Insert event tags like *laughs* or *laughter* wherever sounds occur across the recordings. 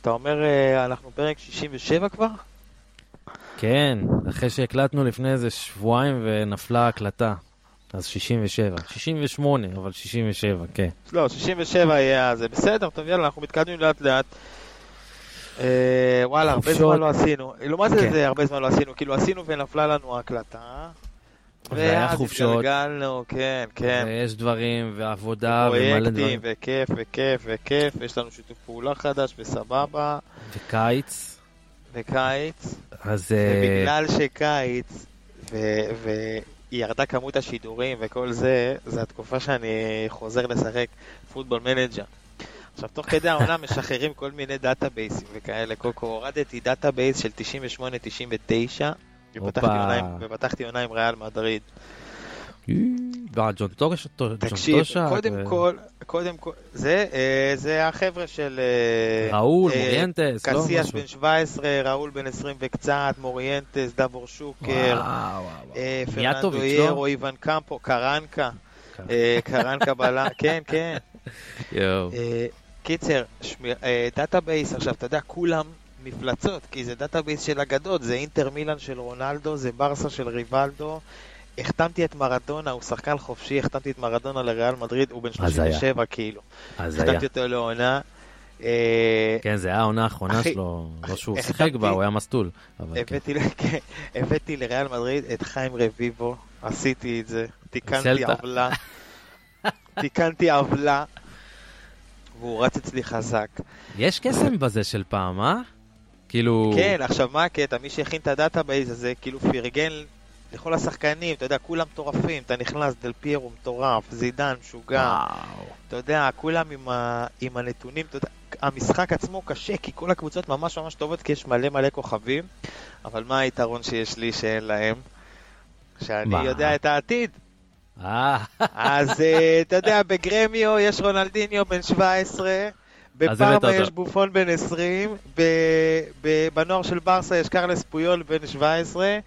אתה אומר, אה, אנחנו פרק 67 כבר? כן, אחרי שהקלטנו לפני איזה שבועיים ונפלה הקלטה. אז 67. 68, אבל 67, כן. לא, 67 יהיה, זה בסדר, טוב, יאללה, אנחנו מתקדמים לאט לאט. אה, וואלה, הרבה. זמן לא עשינו. לא, מה זה כן. זה הרבה זמן לא עשינו? כאילו, עשינו ונפלה לנו ההקלטה. והיה חופשות. התגלגלנו, כן, כן. ויש דברים, ועבודה, ומלא פרויקטים, דברים. וכיף, וכיף, וכיף. יש לנו שיתוף פעולה חדש, וסבבה. וקיץ, וקיץ. אז... אה, ובגלל שקיץ, ו- וירדה כמות השידורים וכל זה, זה התקופה שאני חוזר לשחק Football Manager. עכשיו, תוך כדי העונה *laughs* משחררים כל מיני דאטאבייסים וכאלה. קוקו, הורדתי database של 98-99, ופתחתי. עונה עם- ריאל מדריד. ג'ון טושאק? תקשיב, קודם כל, קודם כל, זה, אה, זה החבר'ה של... אה, ראול, אה, מוריינטס, לא קסיאס משהו. בן 17, ראול בן 20 וקצת, מוריינטס, דבור שוקר, היירו, לא? איוון קמפו, קרנקה, קרנקה בלם, *laughs* כן, כן. קיצר, database, עכשיו, אתה יודע, כולם מפלצות, כי זה database של אגדות, זה אינטר מילאן של רונלדו, זה ברסה של ריבלדו. החתמתי את מרדונה, הוא שחקן חופשי, החתמתי את מרדונה לריאל מדריד, הוא בן הזיה. 37 כאילו. אז היה. החתמתי אותו לעונה. אה, כן, זה היה העונה האחרונה שלו, לא שהוא שיחק בה, הוא היה מסטול. כן. הבאתי כן, הבאתי לריאל מדריד את חיים רביבו, עשיתי את זה, תיקנתי. עוולה, תיקנתי עוולה, והוא רץ אצלי חזק. יש קסם בזה של פעם, אה? כאילו... כן, עכשיו מה הקטע? מי שהכין את ה database הזה, כאילו פרגן לכל השחקנים, אתה יודע, כולם מטורפים, אתה נכנס, דל פיירו מטורף, זידן משוגע, וואו. אתה יודע, כולם עם, ה... עם הנתונים, אתה יודע, המשחק עצמו קשה, כי כל הקבוצות ממש ממש טובות, כי יש מלא מלא כוכבים, אבל מה היתרון שיש לי שאין להם? שאני מה? יודע את העתיד. אה, אז אה, אתה יודע, בגרמיו יש רונלדיניו בן 17, הבאת בפארמה. יש בופון בן 20, ב- ב- בנוער של ברסה יש קרלס פויול בן 17.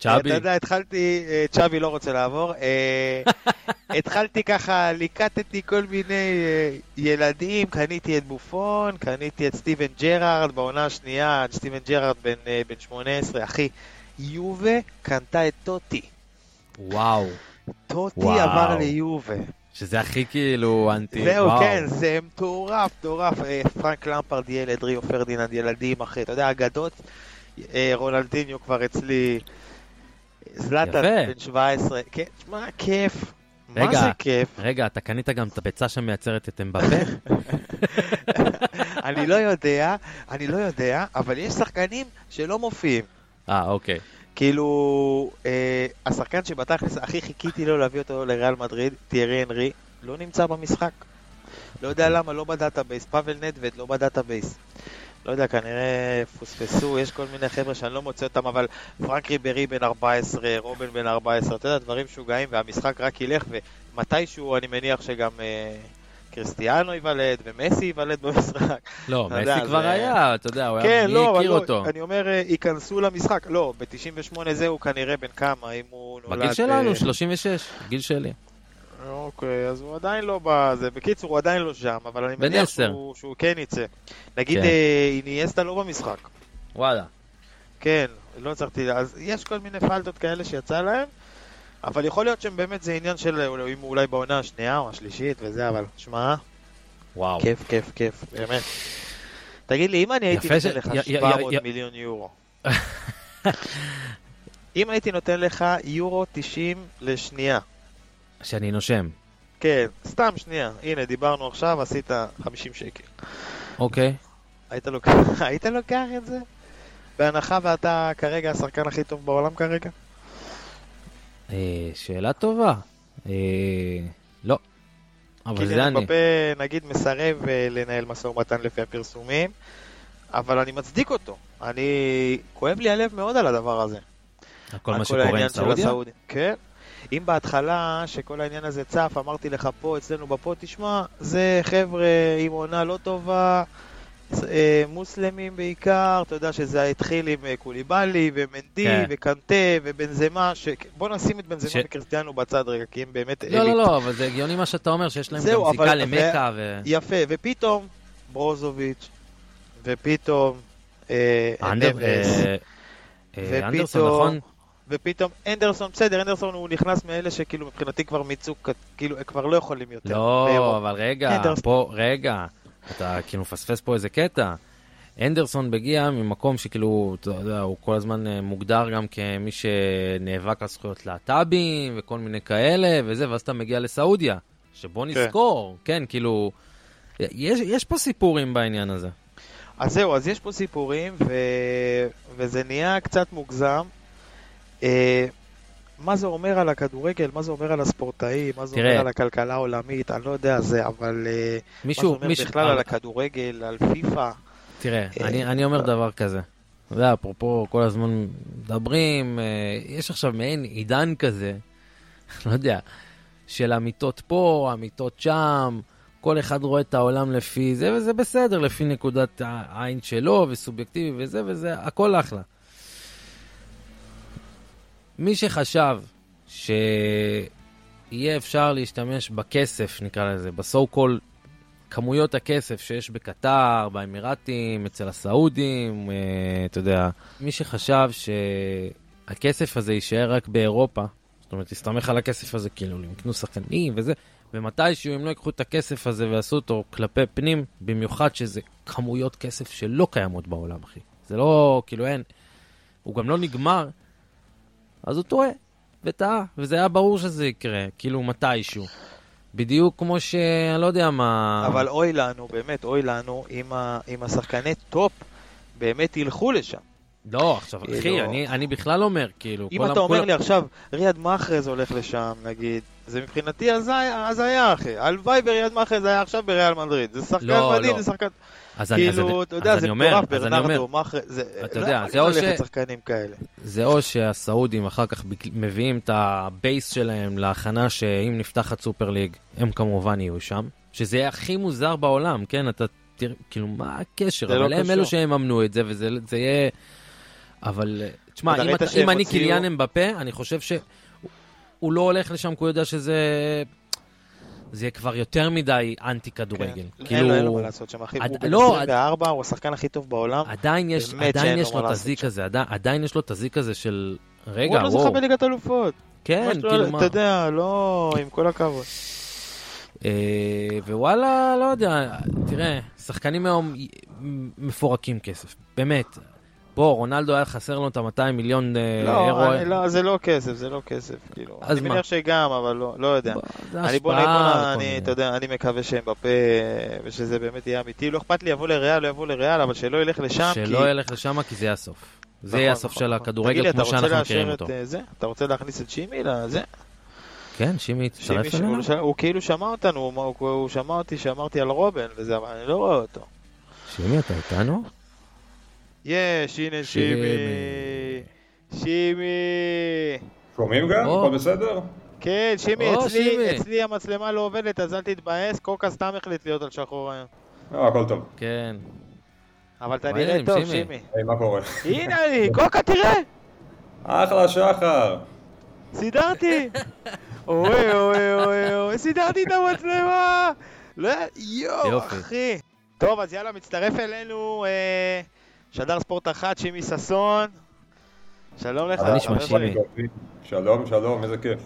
צ'אבי. אתה יודע, התחלתי, אה, צ'אבי לא רוצה לעבור, אה, *laughs* התחלתי ככה, ליקטתי כל מיני אה, ילדים, קניתי את בופון, קניתי את סטיבן ג'רארד בעונה השנייה, את סטיבן ג'רארד בן, אה, בן 18, אחי, יובה קנתה את טוטי. וואו. טוטי וואו. עבר ליובה. שזה הכי כאילו אנטי... זהו, וואו. כן, זה מטורף, מטורף. אה, פרנק למפרד ילד, ריו פרדיננד ילדים, אחי, אתה יודע, אגדות. אה, רונלדיניו כבר אצלי. זלאטן יפה. בן 17. כן, שמע, כיף. מה רגע. זה כיף? רגע, אתה קנית גם את הביצה שמייצרת את אמבפה? *laughs* אני לא יודע, אני לא יודע, אבל יש שחקנים שלא מופיעים. אה, אוקיי. כאילו, אה, השחקן שבתכלס הכי חיכיתי לו להביא אותו לריאל מדריד, טיירי אנרי, לא נמצא במשחק. לא יודע למה, לא ב database. פאבל נדווד, לא ב database. לא יודע, כנראה פוספסו, יש כל מיני חבר'ה שאני לא מוצא אותם, אבל פרנק ריברי בן 14, רובן בן 14, אתה יודע, דברים משוגעים, והמשחק רק ילך, ומתישהו אני מניח שגם אה, קריסטיאנו ייוולד, ומסי ייוולד במשחק. לא, אתה יודע, מסי כבר זה- היה, אתה יודע, הוא כן, היה... לא, הכיר לא, אותו? אני אומר, אה, ייכנסו למשחק. לא, ב-98 זה הוא כנראה בן כמה, אם הוא נולד... בגיל שלנו, אה, 36, גיל שלי. אוקיי, אז הוא עדיין לא בזה. בקיצור, הוא עדיין לא שם, אבל אני מניח. שהוא, שהוא כן יצא. נגיד, כן. אה, איניאסטה לא במשחק. וואלה. כן, לא הצלחתי, אז יש כל מיני פלטות כאלה שיצא להם, אבל יכול להיות שהם באמת זה עניין של הוא אולי בעונה השנייה או השלישית וזה, אבל שמע, וואו. כיף, כיף, כיף, באמת. תגיד לי, אם אני הייתי יפה ש- נותן לך י- י- 700 י- מיליון יורו, *laughs* אם הייתי נותן לך יורו 90 לשנייה, שאני נושם. כן, סתם שנייה, הנה, דיברנו עכשיו, עשית 50 שקל. אוקיי. היית לוקח, *laughs* היית לוקח את זה? בהנחה ואתה כרגע השחקן הכי טוב בעולם כרגע? אה, שאלה טובה. אה, לא. אבל זה קיליאן אני. מבפה נגיד מסרב אה, לנהל משא ומתן לפי הפרסומים, אבל אני מצדיק אותו. אני... כואב לי הלב מאוד על הדבר הזה. על כל על מה שקורה עם סעודיה? כן. אם בהתחלה, שכל העניין הזה צף, אמרתי לך פה, אצלנו בפוד, תשמע, זה חבר'ה עם עונה לא טובה, מוסלמים בעיקר, אתה יודע שזה התחיל עם אה, קוליבאלי ומנדי כן. וקנטה ובנזמה, ש... בוא נשים את בנזמה ש- וקריסטיאנו בצד רגע, כי הם באמת לא, לא, לא, אבל זה הגיוני מה שאתה אומר, שיש להם זהו, גם זיקה למכה ו... יפה, ופתאום ברוזוביץ' ופתאום... אה, אנדר- נבס, אה, אה, ופתאום- נכון? ופתאום אנדרסון, בסדר, אנדרסון הוא נכנס מאלה שכאילו מבחינתי כבר מיצו, כאילו, כבר לא יכולים יותר. לא. אבל רגע, אנדרסון. פה, רגע, אתה כאילו מפספס פה איזה קטע. אנדרסון מגיע ממקום שכאילו, אתה יודע, הוא כל הזמן אה, מוגדר גם כמי שנאבק על זכויות להט"בים וכל מיני כאלה וזה, ואז אתה מגיע לסעודיה, שבוא כן. נזכור, כן, כאילו, יש, יש פה סיפורים בעניין הזה. אז זהו, אז יש פה סיפורים, ו... וזה נהיה קצת מוגזם. אה, מה זה אומר על הכדורגל, מה זה אומר על הספורטאים, מה זה תראה. אומר על הכלכלה העולמית, אני לא יודע זה, אבל אה, מה זה מישהו, אומר מישהו, בכלל על הכדורגל, על פיפא. תראה, אה, אני, אני אומר דבר כזה. אתה יודע, אפרופו כל הזמן מדברים, אה, יש עכשיו מעין עידן כזה, *laughs* לא יודע, של אמיתות פה, אמיתות שם, כל אחד רואה את העולם לפי זה, וזה בסדר, לפי נקודת העין שלו, וסובייקטיבי וזה וזה, הכל אחלה. מי שחשב שיהיה אפשר להשתמש בכסף, נקרא לזה, בסו קול כמויות הכסף שיש בקטר, באמירטים, אצל הסעודים, אה, אתה יודע, מי שחשב שהכסף הזה יישאר רק באירופה, זאת אומרת, תסתמך על הכסף הזה, כאילו, אם יקנו שחקנים וזה, ומתישהו אם לא ייקחו את הכסף הזה ויעשו אותו כלפי פנים, במיוחד שזה כמויות כסף שלא קיימות בעולם, אחי. זה לא, כאילו, אין, הוא גם לא נגמר, אז הוא טועה, וטעה, וזה היה ברור שזה יקרה, כאילו, מתישהו. בדיוק כמו ש... אני לא יודע מה... אבל אוי לנו, באמת, אוי לנו, אם, ה... אם השחקני טופ באמת ילכו לשם. לא, עכשיו, כאילו- אחי, אני, אני בכלל אומר, כאילו... אם אתה ה- אומר כל לי עכשיו, ריאד מאחרז הולך לשם, נגיד, זה מבחינתי הזיה אחי. הלוואי וריאד מאחרז היה עכשיו בריאל מדריד. זה שחקן לא, מדהים, לא. זה שחקן... אז אני, כאילו, אתה יודע, זה מטורף, אז אני אומר, ברנרדו, מאחרז, זה... אתה לא יודע, זה או ש-. זה או שהסעודים אחר כך מביאים את ה base שלהם להכנה שאם נפתחת Super League, הם כמובן יהיו שם, שזה יהיה הכי מוזר בעולם, כן? אתה תראה, כאילו, מה הקשר? לא אבל הם. אלו שיממנו את זה, וזה זה יהיה... אבל, אה, תשמע, אם, אני קיליאן אמבפה, אני חושב שהוא לא הולך לשם כי הוא יודע שזה... זה יהיה כבר יותר מדי אנטי כדורגל. כן. כאילו... אין לו- אין לו מה לעשות שם, אחי. עד- הוא בן לא, 24, הוא השחקן הכי טוב בעולם. עדיין יש, עדיין יש לו את הזיק. הזה, עדיין, עדיין יש לו את הזיק הזה של... הוא רגע, עוד לא זכה וואו. בליגת אלופות. כן, לא- כאילו מה. אתה יודע, לא, עם כל הכבוד. אה, ווואלה, לא יודע, תראה, שחקנים היום מפורקים כסף, באמת. בוא, רונלדו היה חסר לו את ה-200 מיליון אה, לא, אירו. אני- לא, זה לא כסף, זה לא כסף, כאילו. אז אני מה? מניח שגם, אבל לא לא יודע. בוא, זה אני בוא וכל אני. אתה יודע, אני מקווה שהם בפה, ושזה באמת יהיה אמיתי. לא אכפת לי יבוא לריאל, לא יבוא לריאל, אבל שלא ילך לשם, כי... שלא ילך לשם כי זה הסוף. זה נכון, יהיה הסוף נכון, של נכון. הכדורגל לי, כמו שאנחנו מכירים אותו. אה, זה? אתה רוצה להכניס את שימי לזה? כן, שימי, ש- אלינו? הוא הוא כאילו שמע אותנו, הוא- הוא הוא שמע אותי שאמרתי על רובן וזה, אבל אני לא רואה אותו. שימי, אתה איתנו? יש, הנה שימי. שימי. שומעים גם? הכל בסדר? כן, שימי, אצלי. אצלי המצלמה לא עובדת, אז אל תתבאס, קוקה סתם החליט להיות על שחור היום. אה, הכל טוב. כן. אבל אתה נראה טוב, שימי? מה קורה? הנה *laughs* אני, קוקה, תראה! אחלה שחר! סידרתי! *laughs* אוי אוי אוי אוי, סידרתי את המצלמה! לא, יואו. אחי. טוב, אז יאללה, מצטרף אלינו אה, שדר ספורט אחת, שימי ששון. שלום לך. מה נשמע, שימי? שלום, שלום, איזה כיף.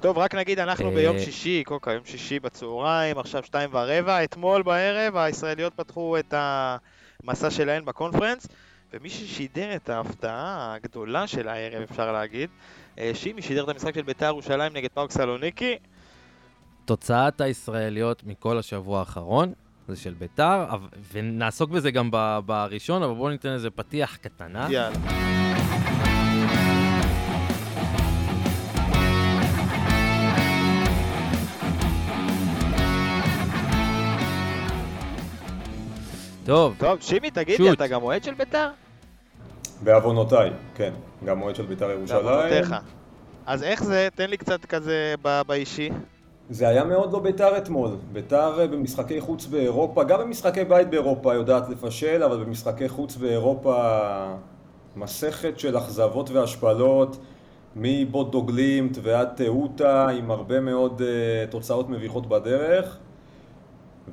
טוב, רק נגיד, אנחנו אה, ביום שישי, קוקה, יום שישי בצהריים, עכשיו שתיים ורבע. אתמול בערב הישראליות פתחו את המסע שלהן בקונפרנס, ומי ששידר את ההפתעה הגדולה של הערב, אפשר להגיד, אה, שימי שידר את המשחק של בית"ר ירושלים נגד פארק סלוניקי. תוצאת הישראליות מכל השבוע האחרון, זה של ביתר, ונעסוק בזה גם ב- בראשון, אבל בואו ניתן איזה פתיח קטנה. יאללה. טוב, טוב, שימי, תגיד שוט. לי, אתה גם אוהד של בית"ר? בעוונותיי, כן. גם מועד של בית"ר ירושלים. בעוונותיך. אז איך זה? תן לי קצת כזה ב- באישי. זה היה מאוד לא בית"ר אתמול. בית"ר אה, במשחקי חוץ באירופה, גם במשחקי בית באירופה יודעת לפשל, אבל במשחקי חוץ באירופה מסכת של אכזבות והשפלות, מבוטו גלימט ועד תאוטה, עם הרבה מאוד uh, תוצאות מביכות בדרך.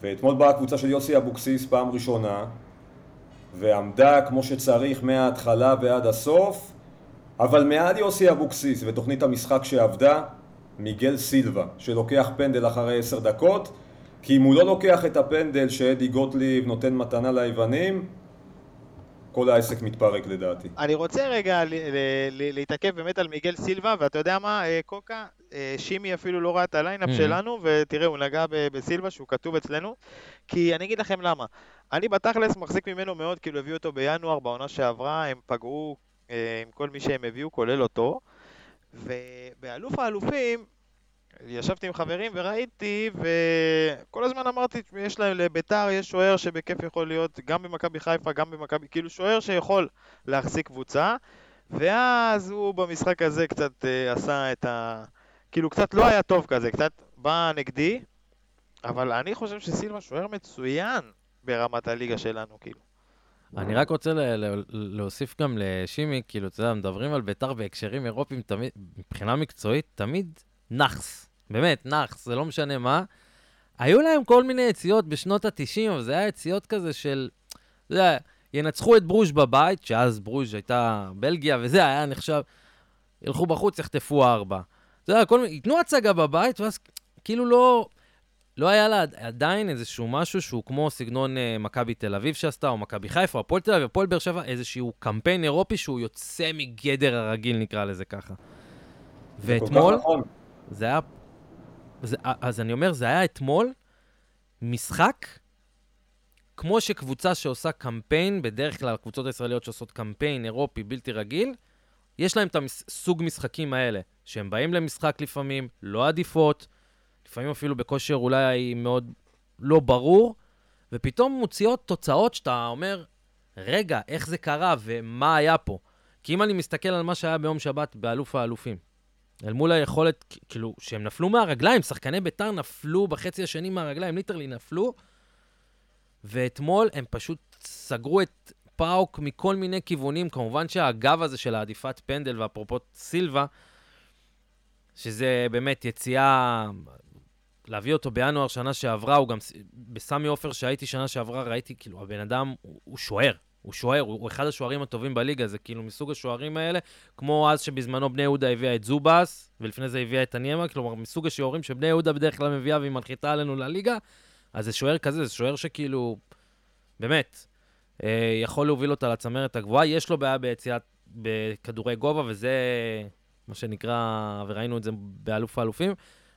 ואתמול באה הקבוצה של יוסי אבוקסיס פעם ראשונה, ועמדה כמו שצריך מההתחלה ועד הסוף, אבל מעד יוסי אבוקסיס ותוכנית המשחק שעבדה, מיגל סילבה, שלוקח פנדל אחרי עשר דקות, כי אם הוא לא לוקח את הפנדל שאדי גוטליב נותן מתנה ליוונים, כל העסק מתפרק לדעתי. אני רוצה רגע להתעכב באמת על מיגל סילבה, ואתה יודע מה, אה, קוקה, אה, שימי אפילו לא ראה את ה lineup mm-hmm. שלנו, ותראה, הוא נגע בסילבה שהוא כתוב אצלנו, כי אני אגיד לכם למה. אני בתכלס מחזיק ממנו מאוד, כאילו הביאו אותו בינואר, בעונה שעברה, הם פגעו אה, עם כל מי שהם הביאו, כולל אותו, ובאלוף האלופים, ישבתי עם חברים וראיתי, וכל הזמן אמרתי, יש להם לביתר, יש שוער שבכיף יכול להיות גם במכבי חיפה, גם במכבי, כאילו שוער שיכול להחזיק קבוצה, ואז הוא במשחק הזה קצת uh, עשה את ה... כאילו קצת לא היה טוב כזה, קצת בא נגדי, אבל אני חושב שסילבה שוער מצוין ברמת הליגה שלנו, כאילו. אני רק רוצה להוסיף גם לשימי, כאילו, אתה יודע, מדברים על ביתר בהקשרים אירופיים, תמיד, מבחינה מקצועית, תמיד נאחס. באמת, נאחס, זה לא משנה מה. היו להם כל מיני יציאות בשנות ה-90, אבל זה היה יציאות כזה של, אתה יודע, ינצחו את ברוז' בבית, שאז ברוז' הייתה בלגיה, וזה היה נחשב, ילכו בחוץ, יחטפו ארבע. אתה יודע, כל מיני, ייתנו הצגה בבית, ואז כאילו לא, לא היה לה עדיין איזשהו משהו שהוא כמו סגנון uh, מכבי תל אביב שעשתה, או מכבי חיפה, הפועל תל אביב, הפועל באר שבע, איזשהו קמפיין אירופי שהוא יוצא מגדר הרגיל, נקרא לזה ככה. ואתמול, נכון. זה היה... זה, אז אני אומר, זה היה אתמול משחק כמו שקבוצה שעושה קמפיין, בדרך כלל הקבוצות הישראליות שעושות קמפיין אירופי בלתי רגיל, יש להם את הסוג משחקים האלה, שהם באים למשחק לפעמים, לא עדיפות, לפעמים אפילו בכושר אולי מאוד לא ברור, ופתאום מוציאות תוצאות שאתה אומר, רגע, איך זה קרה ומה היה פה? כי אם אני מסתכל על מה שהיה ביום שבת באלוף האלופים, אל מול היכולת, כאילו, שהם נפלו מהרגליים, שחקני ביתר נפלו בחצי השני מהרגליים, ליטרלי נפלו, ואתמול הם פשוט סגרו את פאוק מכל מיני כיוונים. כמובן שהגב הזה של העדיפת פנדל, ואפרופו סילבה, שזה באמת יציאה, להביא אותו בינואר שנה שעברה, הוא גם, בסמי עופר שהייתי שנה שעברה, ראיתי, כאילו, הבן אדם, הוא, הוא שוער. הוא שוער, הוא, הוא אחד השוערים הטובים בליגה, זה כאילו מסוג השוערים האלה, כמו אז שבזמנו בני יהודה הביאה את זובס, ולפני זה הביאה את הניימה, כלומר, מסוג השוערים שבני יהודה בדרך כלל מביאה והיא מנחיתה עלינו לליגה, אז זה שוער כזה, זה שוער שכאילו, באמת, אה, יכול להוביל אותה לצמרת הגבוהה. יש לו בעיה ביציאת, בכדורי גובה, וזה מה שנקרא, וראינו את זה באלוף האלופים,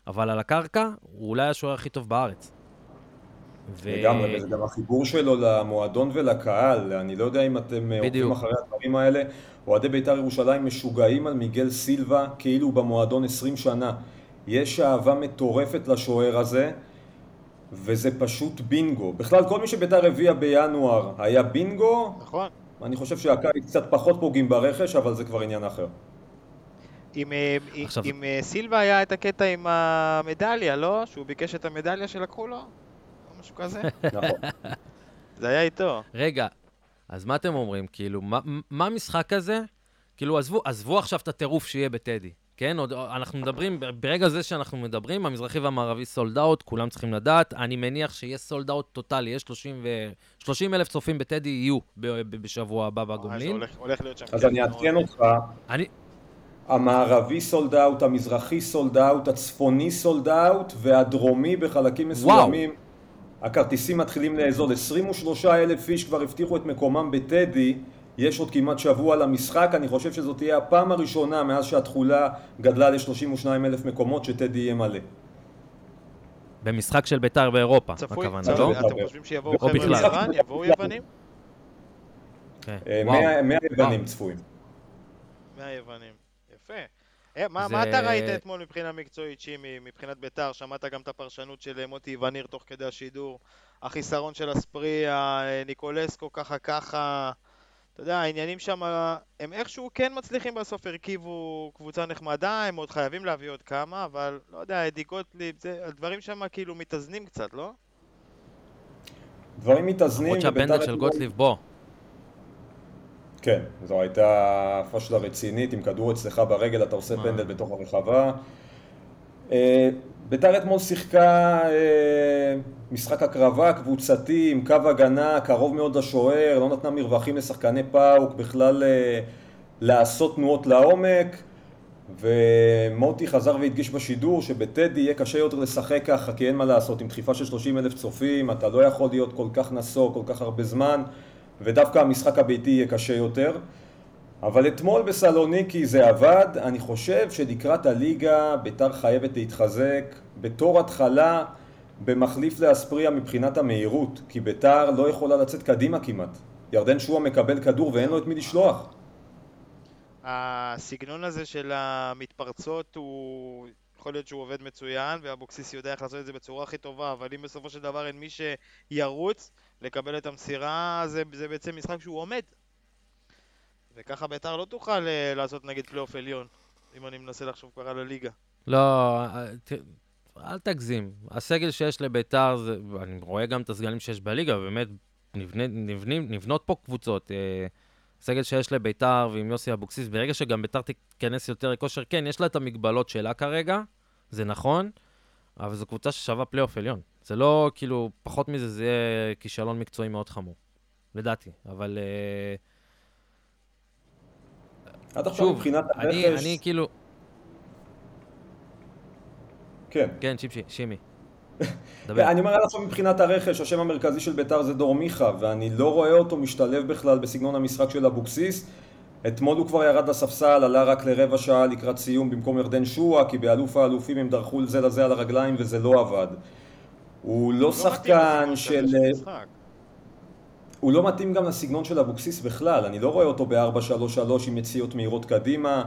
אבל על הקרקע, הוא אולי השוער הכי טוב בארץ. ו... לגמרי, וזה גם החיבור שלו למועדון ולקהל, אני לא יודע אם אתם אה, עוקבים אחרי הדברים האלה, אוהדי בית"ר ירושלים משוגעים על מיגל סילבה כאילו הוא במועדון 20 שנה. יש אהבה מטורפת לשוער הזה, וזה פשוט בינגו. בכלל, כל מי שבית"ר הביאה בינואר היה בינגו. נכון. אני חושב שהקיץ קצת פחות פוגעים ברכש, אבל זה כבר עניין אחר. עם, אה, עכשיו... עם אה, סילבה היה את הקטע עם המדליה, לא? שהוא ביקש את המדליה שלקחו לו? משהו כזה? *laughs* נכון. זה היה איתו. רגע, אז מה אתם אומרים? כאילו, מה, מה המשחק הזה? כאילו, עזבו, עזבו עכשיו את הטירוף שיהיה בטדי. כן, עוד, אנחנו מדברים, ברגע זה שאנחנו מדברים, המזרחי והמערבי sold out, כולם צריכים לדעת. אני מניח שיהיה sold out טוטאלי, יש 30, ו... 30 אלף צופים בטדי יהיו בשבוע הבא בגומלין. הולך, הולך להיות שם. אז אני אעדכן אותך. אני... המערבי sold out, המזרחי sold out, הצפוני sold out, והדרומי בחלקים מסוימים. וואו. הכרטיסים מתחילים לאזור 23 אלף איש כבר הבטיחו את מקומם בטדי יש עוד כמעט שבוע למשחק, אני חושב שזאת תהיה הפעם הראשונה מאז שהתכולה גדלה ל-32 אלף מקומות שטדי יהיה מלא. במשחק של בית"ר באירופה, הכוונה, לא? אתם חושבים שיבואו חבר'ה מיוון? יבואו יוונים? כן. אה, 100 יוונים צפויים. 100 יוונים, יפה. אה, מה, זה... מה אתה ראית אתמול מבחינה מקצועית, שימי, מבחינת ביתר? שמעת גם את הפרשנות של אה, מוטי וניר תוך כדי השידור. החיסרון של אספרי, ניקולסקו ככה ככה. אתה יודע, העניינים שם, הם איכשהו כן מצליחים בסוף, הרכיבו קבוצה נחמדה, הם עוד חייבים להביא עוד כמה, אבל לא יודע, אדי גוטליב, הדברים שם כאילו מתאזנים קצת, לא? דברים מתאזנים. למרות שהפנדל של גוטליב בוא. כן, זו הייתה פשלה רצינית, עם כדור אצלך ברגל אתה עושה פנדל בתוך הרחבה. אה, ביתר אתמול שיחקה אה, משחק הקרבה קבוצתי עם קו הגנה קרוב מאוד לשוער, לא נתנה מרווחים לשחקני פאוק בכלל אה, לעשות תנועות לעומק. ומוטי חזר והדגיש בשידור שבטדי יהיה קשה יותר לשחק ככה כי אין מה לעשות עם דחיפה של 30 אלף צופים אתה לא יכול להיות כל כך נסוג כל כך הרבה זמן ודווקא המשחק הביתי יהיה קשה יותר. אבל אתמול בסלוניקי זה עבד, אני חושב שלקראת הליגה ביתר חייבת להתחזק. בתור התחלה במחליף לאספריה מבחינת המהירות כי ביתר לא יכולה לצאת קדימה כמעט. ירדן שועה מקבל כדור ואין לו את מי לשלוח. הסגנון הזה של המתפרצות הוא יכול להיות שהוא עובד מצוין ואבוקסיס יודע איך לעשות את זה בצורה הכי טובה אבל אם בסופו של דבר אין מי שירוץ לקבל את המסירה זה, זה בעצם משחק שהוא עומד וככה ביתר לא תוכל אה, לעשות נגיד פלייאוף עליון, אם אני מנסה לחשוב כבר על הליגה. לא, אה, אל תגזים. הסגל שיש לביתר, זה, אני רואה גם את הסגלים שיש בליגה, נבנים, נבנות פה קבוצות. אה, הסגל שיש לביתר ועם יוסי אבוקסיס, ברגע שגם ביתר תיכנס יותר לכושר, כן, יש לה את המגבלות שלה כרגע, זה נכון, אבל זו קבוצה ששווה פלייאוף עליון. זה לא, כאילו, פחות מזה, זה יהיה כישלון מקצועי מאוד חמור, לדעתי. אבל... Uh, עד עכשיו מבחינת אני, הרכש... אני כאילו... כן. כן, שימשי, שימי. *laughs* אני אומר עד עכשיו מבחינת הרכש, השם המרכזי של ביתר זה דור מיכה, ואני לא רואה אותו משתלב בכלל בסגנון המשחק של אבוקסיס. אתמול הוא כבר ירד לספסל, עלה רק לרבע שעה לקראת סיום במקום ירדן שואה, כי באלוף האלופים הם דרכו זה לזה על הרגליים וזה לא עבד. הוא לא, לא שחקן של... הוא לא מתאים גם לסגנון של אבוקסיס בכלל, אני לא רואה אותו ב-4-3-3 עם יציאות מהירות קדימה,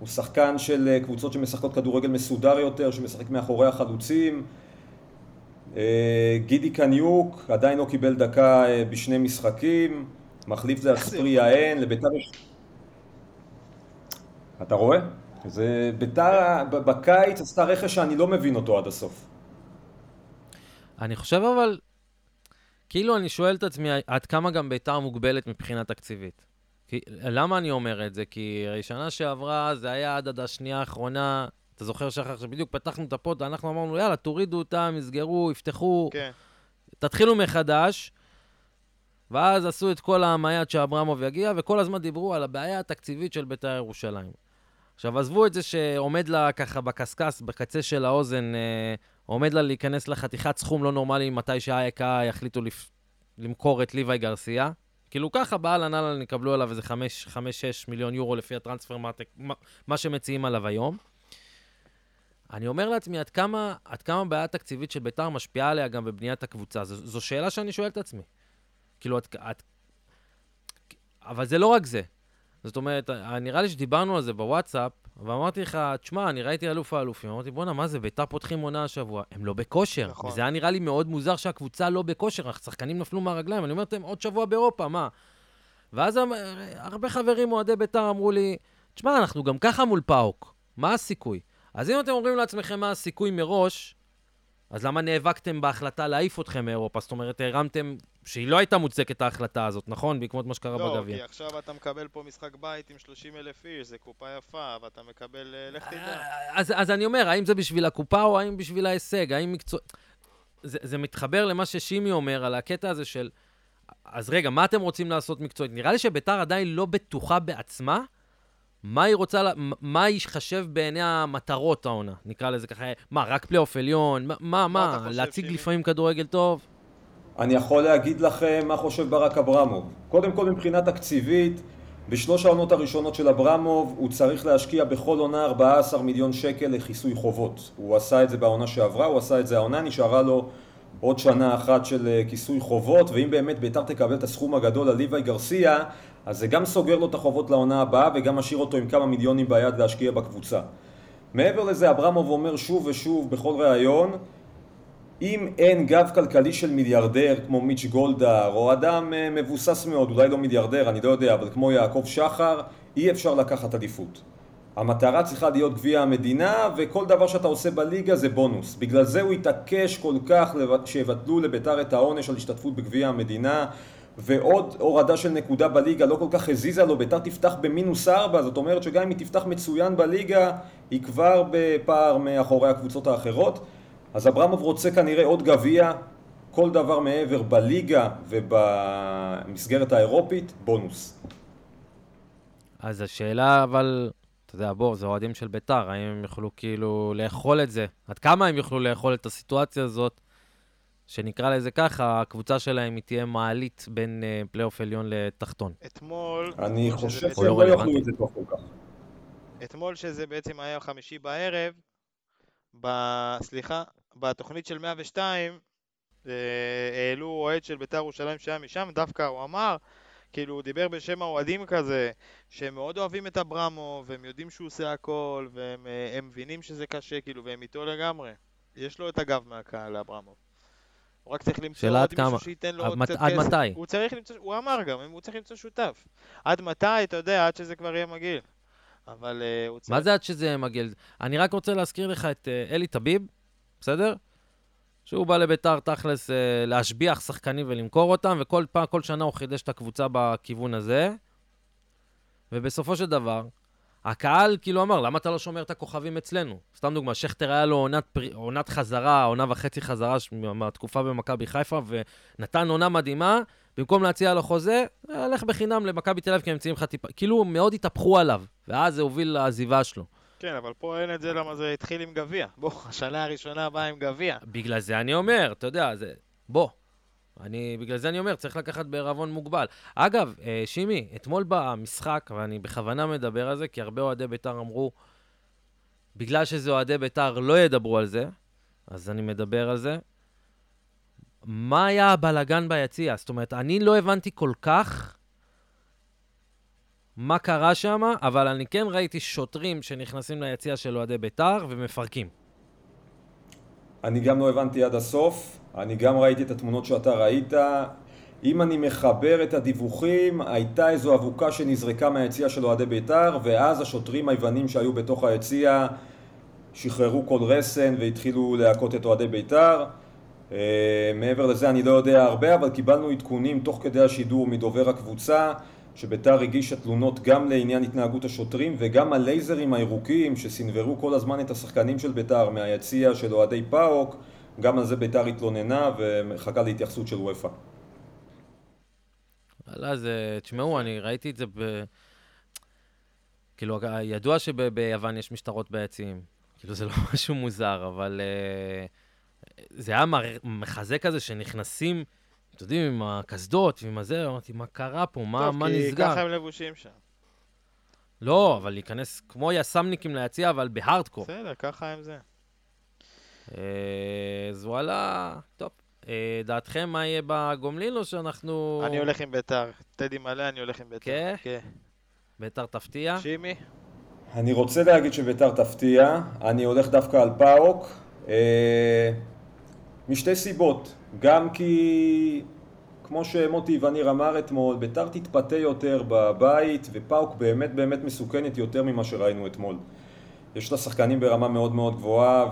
הוא שחקן של אה, קבוצות שמשחקות כדורגל מסודר יותר, שמשחק מאחורי החלוצים. אה, גידי קניוק עדיין לא קיבל דקה אה, בשני משחקים, מחליף זה אספרי יען, לביתר יש... אתה רואה? זה ביתר בקיץ עשתה רכש שאני לא מבין אותו עד הסוף. אני חושב אבל כאילו אני שואל את עצמי, עד כמה גם ביתר מוגבלת מבחינה תקציבית? כי, למה אני אומר את זה? כי שנה שעברה זה היה עד עד השנייה האחרונה, אתה זוכר שחר שבדיוק פתחנו את הפוד, אנחנו אמרנו, יאללה, תורידו אותם, יסגרו, יפתחו, כן. תתחילו מחדש. ואז עשו את כל המייד שאברמוב יגיע, וכל הזמן דיברו על הבעיה התקציבית של בית"ר ירושלים. עכשיו, עזבו את זה שעומד לה ככה בקשקש, בקצה של האוזן, אה, עומד לה להיכנס לחתיכת סכום לא נורמלי מתי שהאייכה יחליטו לפ... למכור את ליוואי גרסיה. כאילו ככה באהלן אהלן יקבלו עליו איזה 5-6 מיליון יורו לפי הטרנספר מרטק, מה שמציעים עליו היום. אני אומר לעצמי, עד כמה, עד כמה בעיה תקציבית של ביתר משפיעה עליה גם בבניית הקבוצה? זו, זו שאלה שאני שואל את עצמי. כאילו, עד, עד... אבל זה לא רק זה. זאת אומרת, נראה לי שדיברנו על זה בוואטסאפ, ואמרתי לך, תשמע, אני ראיתי אלוף האלופים, אמרתי, בואנה, מה זה, ביתר פותחים עונה השבוע, הם לא בכושר. נכון. וזה היה נראה לי מאוד מוזר שהקבוצה לא בכושר, השחקנים נפלו מהרגליים, אני אומר, אתם עוד שבוע באירופה, מה? ואז הרבה חברים אוהדי ביתר אמרו לי, תשמע, אנחנו גם ככה מול פאוק, מה הסיכוי? אז אם אתם אומרים לעצמכם מה הסיכוי מראש, אז למה נאבקתם בהחלטה להעיף אתכם מאירופה? זאת אומרת, הרמתם, שהיא לא הייתה מוצדקת ההחלטה הזאת, נכון? בעקבות מה שקרה לא, בגביע. לא, כי עכשיו אתה מקבל פה משחק בית עם 30 אלף איש, זה קופה יפה, ואתה מקבל, אה, לך תדע. אה, אז, אז אני אומר, האם זה בשביל הקופה או האם בשביל ההישג? האם מקצוע... זה, זה מתחבר למה ששימי אומר על הקטע הזה של... אז רגע, מה אתם רוצים לעשות מקצועית? נראה לי שביתר עדיין לא בטוחה בעצמה מה היא רוצה, מה היא חשב בעיני המטרות העונה, נקרא לזה ככה, מה, רק פלייאוף עליון? מה, מה, להציג לפעמים כדורגל טוב? אני יכול להגיד לכם מה חושב ברק אברמוב. קודם כל מבחינה תקציבית, בשלוש העונות הראשונות של אברמוב הוא צריך להשקיע בכל עונה 14 מיליון שקל לכיסוי חובות. הוא עשה את זה בעונה שעברה, הוא עשה את זה העונה, נשארה לו עוד שנה אחת של אה, כיסוי חובות, ואם באמת ביתר תקבל את הסכום הגדול על ליוואי גרסיה, אז זה גם סוגר לו את החובות לעונה הבאה וגם משאיר אותו עם כמה מיליונים ביד להשקיע בקבוצה. מעבר לזה, אברמוב אומר שוב ושוב בכל ראיון, אם אין גב כלכלי של מיליארדר כמו מיץ' גולדהר, או אדם אה, מבוסס מאוד, אולי לא מיליארדר, אני לא יודע, אבל כמו יעקב שחר, אי אפשר לקחת עדיפות. המטרה צריכה להיות גביע המדינה, וכל דבר שאתה עושה בליגה זה בונוס. בגלל זה הוא התעקש כל כך שיבטלו לביתר את העונש על השתתפות בגביע המדינה. ועוד הורדה של נקודה בליגה לא כל כך הזיזה לו, ביתר תפתח במינוס ארבע, זאת אומרת שגם אם היא תפתח מצוין בליגה, היא כבר בפער מאחורי הקבוצות האחרות. אז אברמוב רוצה כנראה עוד גביע, כל דבר מעבר בליגה ובמסגרת האירופית, בונוס. אז השאלה אבל, אתה יודע, בוא, זה אוהדים של ביתר, האם הם יוכלו כאילו לאכול את זה? עד כמה הם יוכלו לאכול את הסיטואציה הזאת, שנקרא לזה ככה, הקבוצה שלהם היא תהיה מעלית בין uh, פלייאוף עליון לתחתון. אתמול... אני חושב שזה שהם לא יאכלו. את זה טוב כל כך. אתמול שזה בעצם היה חמישי בערב, ב... סליחה, בתוכנית של 102, אה, העלו אוהד של בית"ר ירושלים שהיה משם, דווקא הוא אמר, כאילו הוא דיבר בשם האוהדים כזה, שהם מאוד אוהבים את אברמו, והם יודעים שהוא עושה הכל, והם אה, מבינים שזה קשה, כאילו, והם איתו לגמרי. יש לו את הגב מהקהל לאברמו. הוא רק צריך למצוא עוד עד כמה. מישהו שייתן לו עד עוד מת- קצת עד כסף. מתי? הוא צריך למצוא, הוא אמר גם, הוא צריך למצוא שותף. עד מתי, אתה יודע, עד שזה כבר יהיה מגעיל. אבל אה, הוא צריך... מה זה עד שזה יהיה מגעיל? אני רק רוצה להזכיר לך את אה, אלי טביב, בסדר? שהוא בא לביתר תכלס אה, להשביח שחקנים ולמכור אותם, וכל פעם, כל שנה הוא חידש את הקבוצה בכיוון הזה. ובסופו של דבר, הקהל כאילו אמר, למה אתה לא שומר את הכוכבים אצלנו? סתם דוגמה, שכטר היה לו עונת, פרי, עונת חזרה, עונה וחצי חזרה ש- מהתקופה במכבי חיפה, ונתן עונה מדהימה, במקום להציע לו חוזה, הלך בחינם למכבי תל אביב, כי הם מציעים לך טיפה, כאילו מאוד התהפכו עליו, ואז זה הוביל לעזיבה שלו. כן, אבל פה אין את זה למה זה התחיל עם גביע. בוא, השנה הראשונה באה עם גביע. בגלל זה אני אומר, אתה יודע, זה... בוא. אני, בגלל זה אני אומר, צריך לקחת בערבון מוגבל. אגב, אה, שימי, אתמול במשחק, ואני בכוונה מדבר על זה, כי הרבה אוהדי בית"ר אמרו, בגלל שזה אוהדי בית"ר לא ידברו על זה, אז אני מדבר על זה. מה היה הבלגן ביציע? זאת אומרת, אני לא הבנתי כל כך מה קרה שם, אבל אני כן ראיתי שוטרים שנכנסים ליציע של אוהדי בית"ר ומפרקים. אני גם לא הבנתי עד הסוף, אני גם ראיתי את התמונות שאתה ראית. אם אני מחבר את הדיווחים, הייתה איזו אבוקה שנזרקה מהיציע של אוהדי בית"ר, ואז השוטרים היוונים שהיו בתוך היציע שחררו כל רסן והתחילו להכות את אוהדי בית"ר. אה, מעבר לזה אני לא יודע הרבה, אבל קיבלנו עדכונים תוך כדי השידור מדובר הקבוצה, שבית"ר הגישה תלונות גם לעניין התנהגות השוטרים וגם הלייזרים הירוקים שסנוורו כל הזמן את השחקנים של בית"ר מהיציע של אוהדי פאוק, גם על זה בית"ר התלוננה ומחכה להתייחסות של וופא. וואלה, זה... תשמעו, אני ראיתי את זה ב... כאילו, ידוע שביוון יש משטרות ביציעים. כאילו, זה לא *laughs* משהו מוזר, אבל uh, זה היה מחזה כזה שנכנסים, אתם יודעים, עם הקסדות ועם הזה, אמרתי, מה קרה פה? מה, טוב, מה כי נסגר? ככה הם לבושים שם. לא, אבל להיכנס כמו יס"מניקים ליציע, אבל בהארדקור. בסדר, ככה הם זה. אה, אז וואלה, טוב. אה, דעתכם מה יהיה בגומלין, או שאנחנו... אני הולך עם ביתר. טדי מלא, אני הולך עם ביתר. כן? כן. ביתר תפתיע? שימי? אני רוצה להגיד שביתר תפתיע, אני הולך דווקא על פאוק, אה, משתי סיבות, גם כי כמו שמוטי וניר אמר אתמול, ביתר תתפתה יותר בבית, ופאוק באמת באמת מסוכנת יותר ממה שראינו אתמול. יש לה שחקנים ברמה מאוד מאוד גבוהה,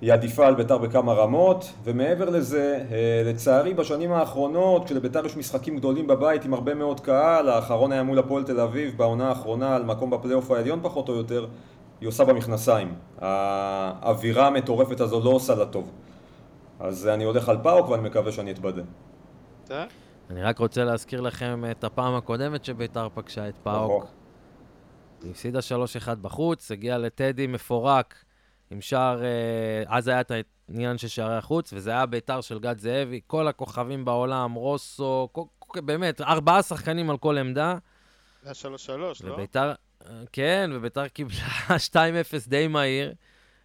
והיא עדיפה על ביתר בכמה רמות, ומעבר לזה, אה, לצערי בשנים האחרונות, כשלביתר יש משחקים גדולים בבית עם הרבה מאוד קהל, האחרון היה מול הפועל תל אביב בעונה האחרונה על מקום בפלייאוף העליון פחות או יותר, היא עושה במכנסיים. האווירה המטורפת הזו לא עושה לה טוב. אז אני הולך על פאוק ואני מקווה שאני אתבדה. אתה? אני רק רוצה להזכיר לכם את הפעם הקודמת שביתר פגשה את פאוק. היא הפסידה 3-1 בחוץ, הגיעה לטדי מפורק עם שער, אה, אז היה את העניין של שערי החוץ, וזה היה ביתר של גד זאבי, כל הכוכבים בעולם, רוסו, כל, באמת, ארבעה שחקנים על כל עמדה, זה היה שלוש שלוש, לא? וביתר, אה, כן, וביתר קיבלה *laughs* 2-0 די מהיר,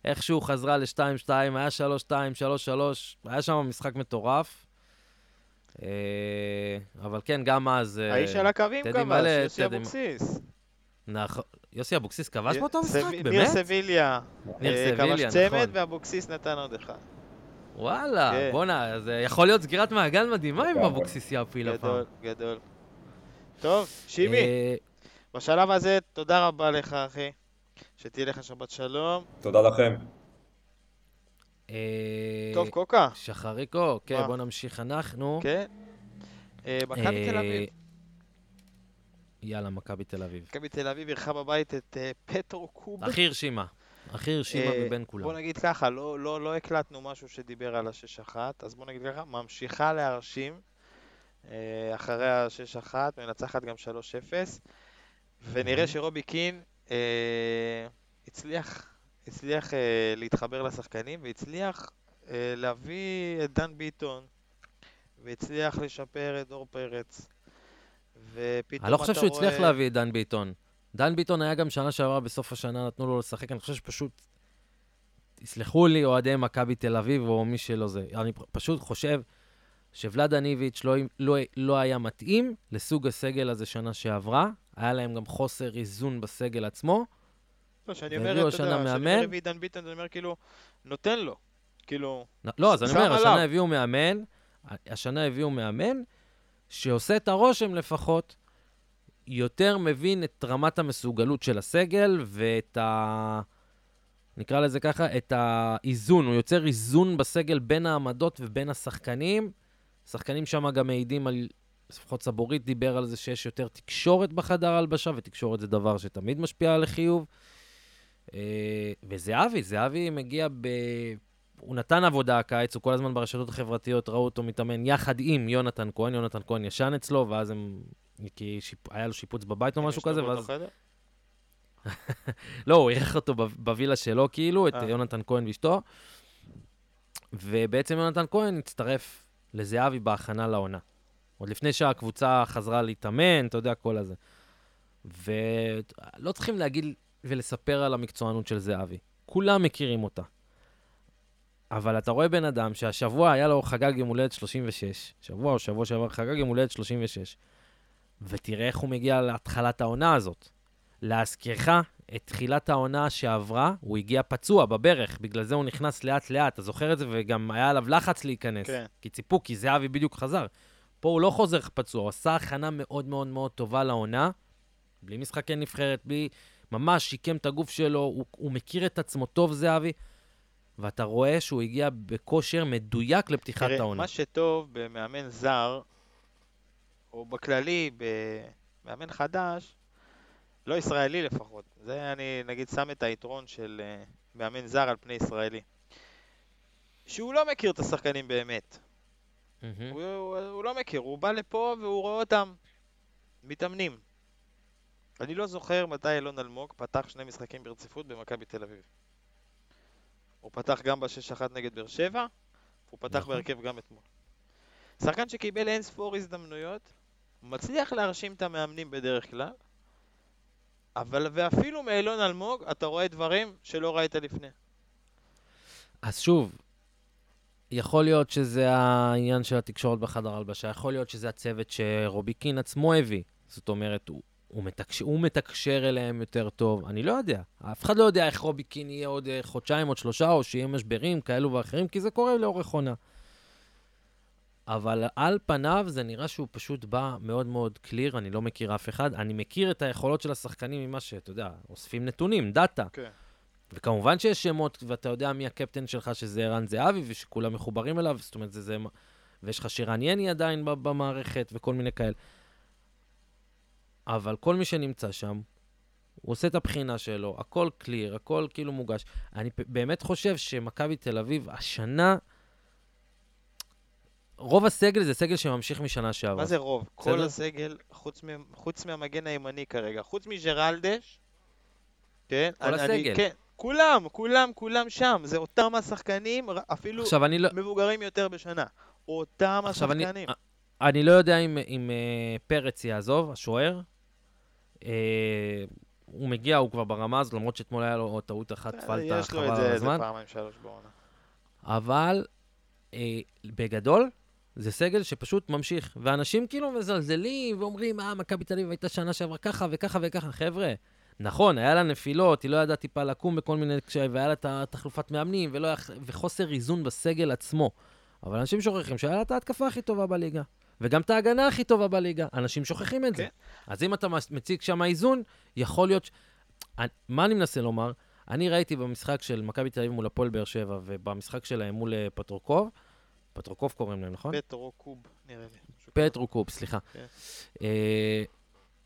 איכשהו חזרה ל-2-2, היה 3-2, 3-3, היה שם משחק מטורף. אה, אבל כן, גם אז... אה, האיש על הקווים כבש, יוסי אבוקסיס. נכון. יוסי אבוקסיס כבש באותו משחק? ניר באמת? סביליה. ניר אה, סביליה, כבש צמד נכון. ואבוקסיס נתן עוד אחד. וואלה, כן. בואנה, זה יכול להיות סגירת מעגל מדהימה אם. אבוקסיס יפיל הפעם. גדול, גדול. טוב, שימי, בשלב הזה תודה רבה לך, אחי. שתהיה לך שבת שלום. תודה לכם. אה, טוב, קוקה. שחריקו, כן? בוא נמשיך אנחנו. כן. אה, מכבי תל אביב. יאללה, מכבי תל אביב. מכבי תל אביב אירחה בבית את אה, פטרו קוב. הכי הרשימה. הכי הרשימה אה, מבין כולם. בוא נגיד ככה, לא, לא, לא הקלטנו משהו שדיבר על ה-6-1, אז בוא נגיד ככה, ממשיכה להרשים אה, אחרי ה-6-1, מנצחת גם 3-0, ונראה שרובי קין אה, הצליח, הצליח אה, להתחבר לשחקנים, והצליח אה, להביא את דן ביטון, והצליח לשפר את דור פרץ. ופתאום אני לא חושב שהוא הצליח רואה- להביא את דן ביטון. דן ביטון היה גם שנה שעברה, בסוף השנה נתנו לו לשחק, אני חושב שפשוט, תסלחו לי, אוהדי מכבי תל אביב, או מי שלא זה, אני פשוט חושב שוולד אניביץ' לא, לא, לא היה מתאים לסוג הסגל הזה שנה שעברה, היה להם גם חוסר איזון בסגל עצמו, לא, שאני אומר, אתה יודע, כשאני מאמן. אומר הביא עידן ביטון, אני אומר כאילו, נותן לו. כאילו, לא, אז אני אומר. השנה הביאו מאמן, השנה הביאו מאמן שעושה את הרושם לפחות, יותר מבין את רמת המסוגלות של הסגל ואת ה... נקרא לזה ככה, את האיזון. הוא יוצר איזון בסגל בין העמדות ובין השחקנים. שחקנים שם גם מעידים על, לפחות סבורית דיבר על זה שיש יותר תקשורת בחדר הלבשה, ותקשורת זה דבר שתמיד משפיע על החיוב. אה, וזהבי, זהבי מגיע ב... הוא נתן עבודה הקיץ, הוא כל הזמן ברשתות החברתיות, ראו אותו מתאמן יחד עם יונתן כהן, יונתן כהן ישן אצלו, ואז הם... כי שיפ... היה לו שיפוץ בבית או משהו כזה, ואז... *laughs* לא, הוא אירח אותו בווילה שלו, כאילו, את אה. יונתן כהן ואשתו. ובעצם יונתן כהן הצטרף לזהבי בהכנה לעונה. עוד לפני שהקבוצה חזרה להתאמן, אתה יודע, כל הזה. ולא צריכים להגיד ולספר על המקצוענות של זהבי. כולם מכירים אותה. אבל אתה רואה בן אדם שהשבוע היה לו חגג יום הולדת 36, שבוע או שבוע שעבר חגג יום הולדת 36, ותראה איך הוא מגיע להתחלת העונה הזאת. להזכירך, את תחילת העונה שעברה, הוא הגיע פצוע בברך, בגלל זה הוא נכנס לאט-לאט, אתה זוכר את זה? וגם היה עליו לחץ להיכנס. כן. כי ציפו, כי זהבי בדיוק חזר. פה הוא לא חוזר פצוע, הוא עשה הכנה מאוד מאוד מאוד טובה לעונה, בלי משחקי נבחרת, בלי... ממש שיקם את הגוף שלו, הוא, הוא מכיר את עצמו טוב, זהבי, ואתה רואה שהוא הגיע בכושר מדויק לפתיחת תראה, העונה. מה שטוב במאמן זר, או בכללי, במאמן חדש, לא ישראלי לפחות, זה אני נגיד שם את היתרון של אה, מאמן זר על פני ישראלי. שהוא לא מכיר את השחקנים באמת. מהמם. הוא, הוא, הוא לא מכיר, הוא בא לפה והוא רואה אותם מתאמנים. אני לא זוכר מתי אילון אלמוג פתח שני משחקים ברציפות במכבי תל אביב. הוא פתח גם ב-6-1 נגד באר שבע, הוא פתח נכון. בהרכב גם אתמול. שחקן שקיבל אין ספור הזדמנויות, מצליח להרשים את המאמנים בדרך כלל, אבל ואפילו מאילון אלמוג אתה רואה דברים שלא ראית לפני. אז שוב, יכול להיות שזה העניין של התקשורת בחדר הלבשה, יכול להיות שזה הצוות שרובי קין עצמו הביא. זאת אומרת, הוא, הוא, מתקשר, הוא מתקשר אליהם יותר טוב, אני לא יודע. אף אחד לא יודע איך רובי קין יהיה עוד אה, חודשיים, עוד שלושה, או שיהיה משברים כאלו ואחרים, כי זה קורה לאורך עונה. אבל על פניו זה נראה שהוא פשוט בא מאוד מאוד קליר, אני לא מכיר אף אחד. אני מכיר את היכולות של השחקנים ממה שאתה יודע, אוספים נתונים, דאטה. כן. וכמובן שיש שמות, ואתה יודע מי הקפטן שלך, שזה ערן זהבי, ושכולם מחוברים אליו, זאת אומרת, זה זה... ויש לך שירן יני עדיין במערכת, וכל מיני כאלה. אבל כל מי שנמצא שם, הוא עושה את הבחינה שלו, הכל קליר, הכל כאילו מוגש. אני באמת חושב שמכבי תל אביב, השנה, רוב הסגל זה סגל שממשיך משנה שעברה. מה זה רוב? כל בסדר? הסגל, חוץ, מ... חוץ מהמגן הימני כרגע, חוץ מג'רלדש, כן? כל אני, הסגל. אני, כן, כולם, כולם, כולם שם. זה אותם השחקנים, אפילו לא... מבוגרים יותר בשנה. אותם עכשיו, אני, השחקנים. אני לא יודע אם, אם אה, פרץ יעזוב, השוער. אה, הוא מגיע, הוא כבר ברמה הזאת, למרות שאתמול היה לו טעות אחת, פלטה יש לו חבל את על זה איזה הזמן. פעמיים שלוש בעונה. אבל אה, בגדול, זה סגל שפשוט ממשיך. ואנשים כאילו מזלזלים ואומרים, אה, מכבי תל אביב הייתה שנה שעברה ככה וככה וככה. חבר'ה, נכון, היה לה נפילות, היא לא ידעה טיפה לקום בכל מיני קשיים, והיה לה את התחלופת מאמנים, ולא היה, וחוסר איזון בסגל עצמו. אבל אנשים שוכחים שהיה לה את ההתקפה הכי טובה בליגה. וגם את ההגנה הכי טובה בליגה. אנשים שוכחים את זה. כן. אז אם אתה מציג שם איזון, יכול להיות... ש... מה אני מנסה לומר? אני ראיתי במשחק של מכבי תל אביב מול הפועל באר שבע, ובמשחק שלהם מול אה, פטרוקוב, פטרוקוב קוראים להם, נכון? פטרוקוב, נראה לי. משהו פטרוקוב, סליחה. כן. אה,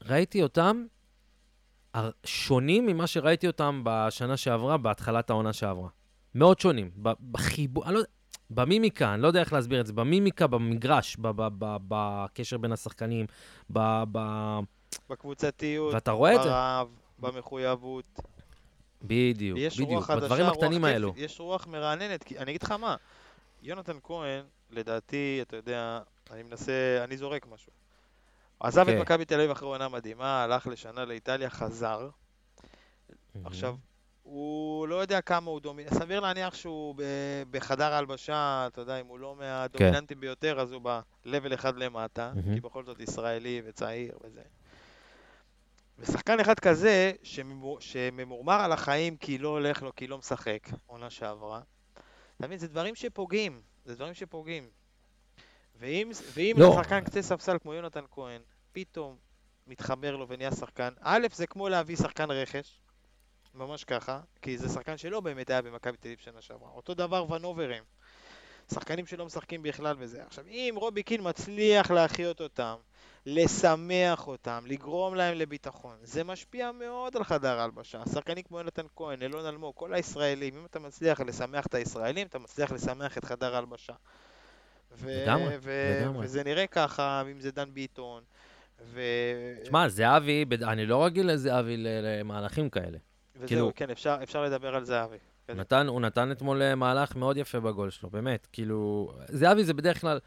ראיתי אותם שונים ממה שראיתי אותם בשנה שעברה, בהתחלת העונה שעברה. מאוד שונים. בחיבור, אני לא יודע, במימיקה, אני לא יודע איך להסביר את זה, במימיקה, במגרש, בקשר בין השחקנים, ב... ב- בקבוצתיות, ואתה רואה את זה. ברעב, במחויבות. בדיוק, בדיוק, בדברים הקטנים האלו. יש רוח מרעננת, כי אני אגיד לך מה, יונתן כהן, לדעתי, אתה יודע, אני מנסה, אני זורק משהו. עזב את אוקיי. מכבי תל אביב אחרי עונה מדהימה, הלך לשנה לאיטליה, חזר. עכשיו, הוא לא יודע כמה הוא דומיננטי, סביר להניח שהוא ב- בחדר ההלבשה, אתה יודע, אם הוא לא מהדומיננטיים ביותר, אז הוא ב-level אחד למטה, מהמם. כי בכל זאת ישראלי וצעיר וזה. ושחקן אחד כזה, שממור- שממורמר על החיים כי לא הולך לו, כי לא משחק, עונה שעברה, אתה מבין, זה דברים שפוגעים, זה דברים שפוגעים. ואם, ואם לא. שחקן קצה ספסל כמו יונתן כהן, פתאום מתחבר לו ונהיה שחקן, א', זה כמו להביא שחקן רכש, ממש ככה, כי זה שחקן שלא באמת היה במכבי תל אביב שנה שעברה. אותו דבר ונוברים. שחקנים שלא משחקים בכלל וזה. עכשיו, אם רובי קין מצליח להחיות אותם, לשמח אותם, לגרום להם לביטחון, זה משפיע מאוד על חדר ההלבשה. שחקנים כמו יונתן כהן, אילון אלמוג, כל הישראלים, אם אתה מצליח לשמח את הישראלים, אתה מצליח לשמח את חדר ההלבשה. ו- לגמרי, ו- לגמרי. וזה נראה ככה, אם זה דן ביטון, ו... תשמע, זהבי, אני לא רגיל לזהבי למהלכים כאלה. וזהו, כאילו- כן, אפשר, אפשר לדבר על זהבי. הוא כן. נתן, הוא נתן אתמול אה, מהלך מאוד יפה בגול שלו, באמת. כאילו, זהבי זה בדרך כלל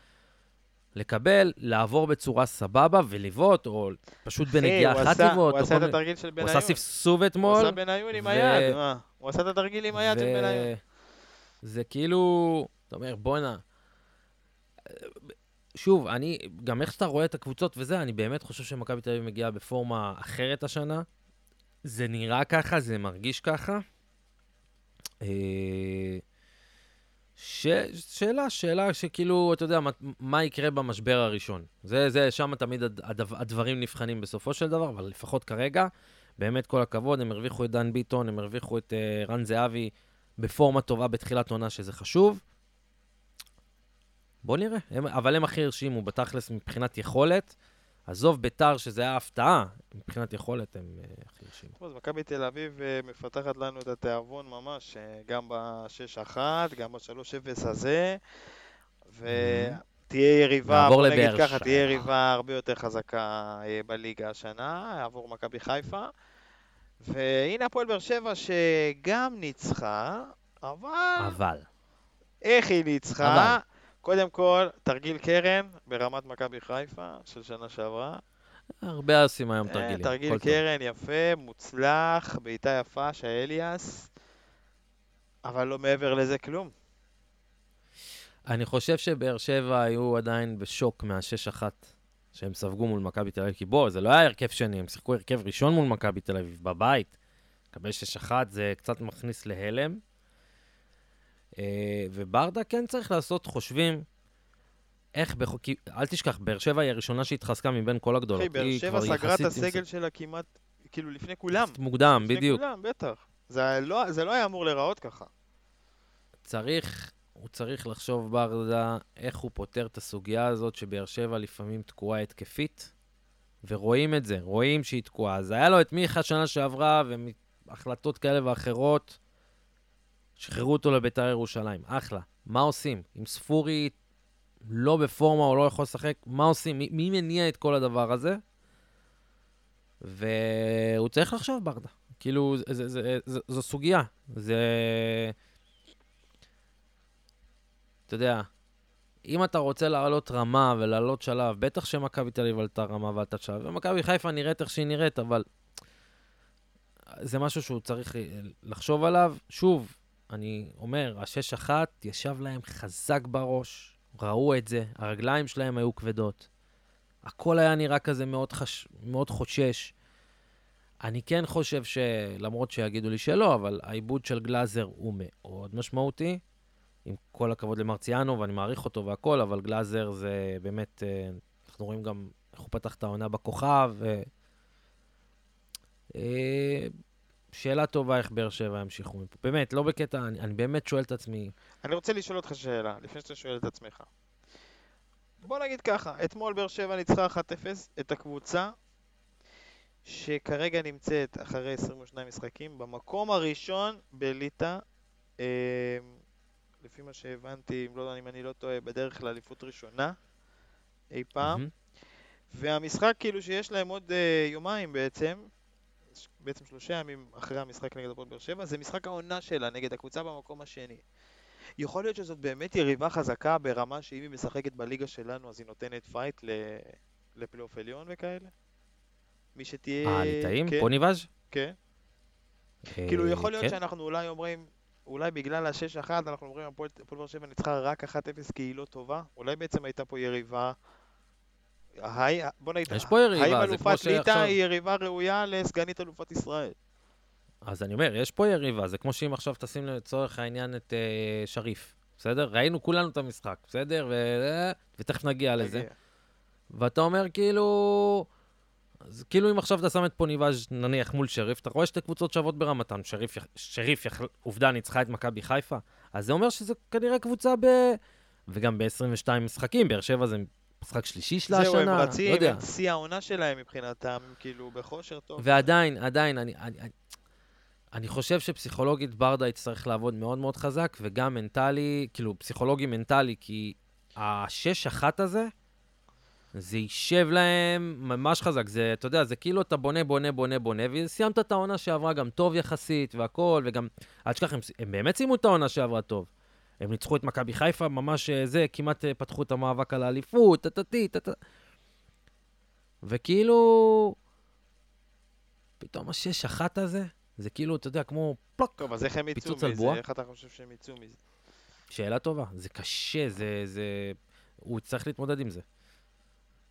לקבל, לעבור בצורה סבבה ולבעוט, או פשוט בנגיעה הוא אחת לבעוט. הוא עשה את התרגיל של הוא בניון. עשה ספסוב הוא אתמול. עשה בניון עם היד, מה? הוא עשה את התרגיל עם היד של בניון. זה כאילו, אתה אומר, בואנה. שוב, אני, גם איך שאתה רואה את הקבוצות וזה, אני באמת חושב שמכבי תל אביב מגיעה בפורמה אחרת השנה. זה נראה ככה, זה מרגיש ככה. אה, ש... שאלה, שאלה שכאילו, אתה יודע, מה, מה יקרה במשבר הראשון. זה, זה, שם תמיד הד, הדבר, הדברים נבחנים בסופו של דבר, אבל לפחות כרגע, באמת כל הכבוד, הם הרוויחו את דן ביטון, הם הרוויחו את uh, רן זהבי בפורמה טובה בתחילת עונה, שזה חשוב. בוא נראה, הם, אבל הם הכי הרשימו בתכלס מבחינת יכולת. עזוב ביתר, שזה היה הפתעה, מבחינת יכולת הם הכי הרשימו. טוב, אז מכבי תל אביב אה, מפתחת לנו את התיאבון ממש, אה, גם ב-6-1, גם ב-3-0 הזה, ותהיה יריבה, בוא נגיד ככה. תהיה יריבה הרבה יותר חזקה אה, בליגה השנה, עבור מכבי חיפה. והנה הפועל באר שבע שגם ניצחה, אבל אבל, איך היא ניצחה? אבל. קודם כל, תרגיל קרן ברמת מכבי חיפה של שנה שעברה. הרבה עושים היום אה, תרגילים. תרגיל. קרן יפה, מוצלח, בעיטה יפה של אליאס, אבל לא מעבר לזה כלום. אני חושב שבאר שבע היו עדיין בשוק מה-6-1 שהם ספגו מול מכבי תל אביב, כי בוא, זה לא היה הרכב שני, הם שיחקו הרכב ראשון מול מכבי תל אביב, בבית. לקבל 6-1 זה קצת מכניס להלם. אה, וברדה כן צריך לעשות חושבים איך, בח... כי אל תשכח, באר שבע היא הראשונה שהתחזקה מבין כל הגדולות. אחי, באר שבע סגרה את הסגל שלה כמעט, כאילו, לפני כולם. מוקדם, לפני בדיוק. כולם, בטח. זה לא, זה לא היה אמור להיראות ככה. צריך, הוא צריך לחשוב ברדה איך הוא פותר את הסוגיה הזאת שבאר שבע לפעמים תקועה התקפית, ורואים את זה, רואים שהיא תקועה. אז היה לו את מיכה שנה שעברה, והחלטות כאלה ואחרות, שחררו אותו לביתר ירושלים. אחלה. מה עושים? אם ספורי לא בפורמה או לא יכול לשחק, מה עושים? מי, מי מניע את כל הדבר הזה? והוא צריך לחשוב, ברדה. כאילו, זה, זה, זה, זה, זו סוגיה. זה... אתה יודע, אם אתה רוצה לעלות רמה ולעלות שלב, בטח שמכבי תל אביב עלתה רמה ועלתה שלב, ומכבי חיפה נראית איך שהיא נראית, אבל זה משהו שהוא צריך אה, לחשוב עליו. שוב, אני אומר, השש אחת ישב להם חזק בראש, ראו את זה, הרגליים שלהם היו כבדות. הכל היה נראה כזה מאוד, חש... מאוד חושש. אני כן חושב שלמרות שיגידו לי שלא, אבל העיבוד של גלאזר הוא מאוד משמעותי. עם כל הכבוד למרציאנו, ואני מעריך אותו והכל, אבל גלאזר זה באמת, אה, אנחנו רואים גם איך הוא פתח את העונה בכוכב. ו... שאלה טובה איך באר שבע ימשיכו מפה. באמת, לא בקטע, אני, אני באמת שואל את עצמי, אני רוצה לשאול אותך שאלה, לפני שאתה שואל את עצמך. בוא נגיד ככה, אתמול באר שבע ניצחה 1-0 את הקבוצה שכרגע נמצאת אחרי 22 משחקים במקום הראשון בליטא, אה, לפי מה שהבנתי, אם, לא, אם אני לא טועה, בדרך לאליפות ראשונה אי פעם. מהמם. והמשחק כאילו שיש להם עוד אה, יומיים בעצם, בעצם שלושה ימים אחרי המשחק נגד הפועל באר שבע, זה משחק העונה שלה נגד הקבוצה במקום השני. יכול להיות שזאת באמת יריבה חזקה ברמה שאם היא משחקת בליגה שלנו אז היא נותנת פייט ל... לפלייאוף עליון וכאלה? מי שתהיה... אה, ליטאים? כן, פוניבז'? כן. אה, כאילו יכול להיות כן. שאנחנו אולי אומרים, אולי בגלל ה-6-1 אנחנו אומרים הפועל באר שבע ניצחה רק 1-0 כי היא לא טובה? אולי בעצם הייתה פה יריבה... בוא נגיד, יש פה יריבה, האם אלופת ליטא שעכשיו- היא יריבה ראויה לסגנית אלופת ישראל? אז אני אומר, יש פה יריבה, זה כמו שאם עכשיו תשים לצורך העניין את אה, שריף, בסדר? ראינו כולנו את המשחק, בסדר? ו... ותכף נגיע לזה. נגיע. ואתה אומר כאילו... אז כאילו אם עכשיו אתה שם את פוניבז' נניח מול שריף, אתה רואה שתי קבוצות שוות ברמתן. שריף, שריף יכ... עובדה ניצחה את מכבי חיפה, אז זה אומר שזה כנראה קבוצה ב... וגם ב-22 משחקים, באר שבע זה משחק שלישי זהו, השנה, הם לא רצים, יודע. הם שיא העונה שלהם מבחינתם, הם כאילו בכושר טוב. ועדיין, עדיין, אני, אני, אני, אני חושב שפסיכולוגית ברדה יצטרך לעבוד מאוד מאוד חזק, וגם מנטלי, כאילו, פסיכולוגי מנטלי, כי השש אחת הזה, זה יישב להם ממש חזק. זה, אתה יודע, זה כאילו אתה בונה, בונה, בונה, בונה, וסיימת את העונה שעברה גם טוב יחסית והכול, וגם, אל תשכח, הם, הם באמת סיימו את העונה שעברה טוב. הם ניצחו את מכבי חיפה, ממש אה, זה, כמעט אה, פתחו את המאבק על האליפות, טטטי, טטט. וכאילו, פתאום השש אחת הזה, זה כאילו, אתה יודע, כמו פלוק. טוב, אז איך הם יצאו מזה? איך אתה חושב שהם יצאו מזה? שאלה טובה, זה קשה, זה, זה... הוא יצטרך להתמודד עם זה.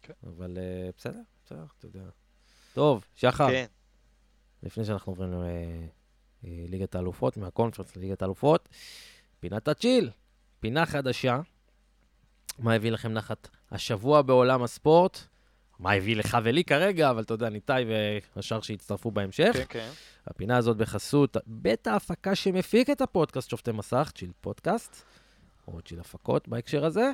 כן. אבל אה, בסדר, בסדר, אתה יודע. טוב, שחר, כן. לפני שאנחנו עוברים לליגת האלופות, מהקונפרנס לליגת האלופות, פינת הצ'יל, פינה חדשה. מה הביא לכם נחת השבוע בעולם הספורט? מה הביא לך ולי כרגע, אבל אתה יודע, ניתאי והשאר שהצטרפו בהמשך. כן, כן. הפינה הזאת בחסות בית ההפקה שמפיק את הפודקאסט שופטי מסך, צ'יל פודקאסט, או צ'יל הפקות בהקשר הזה.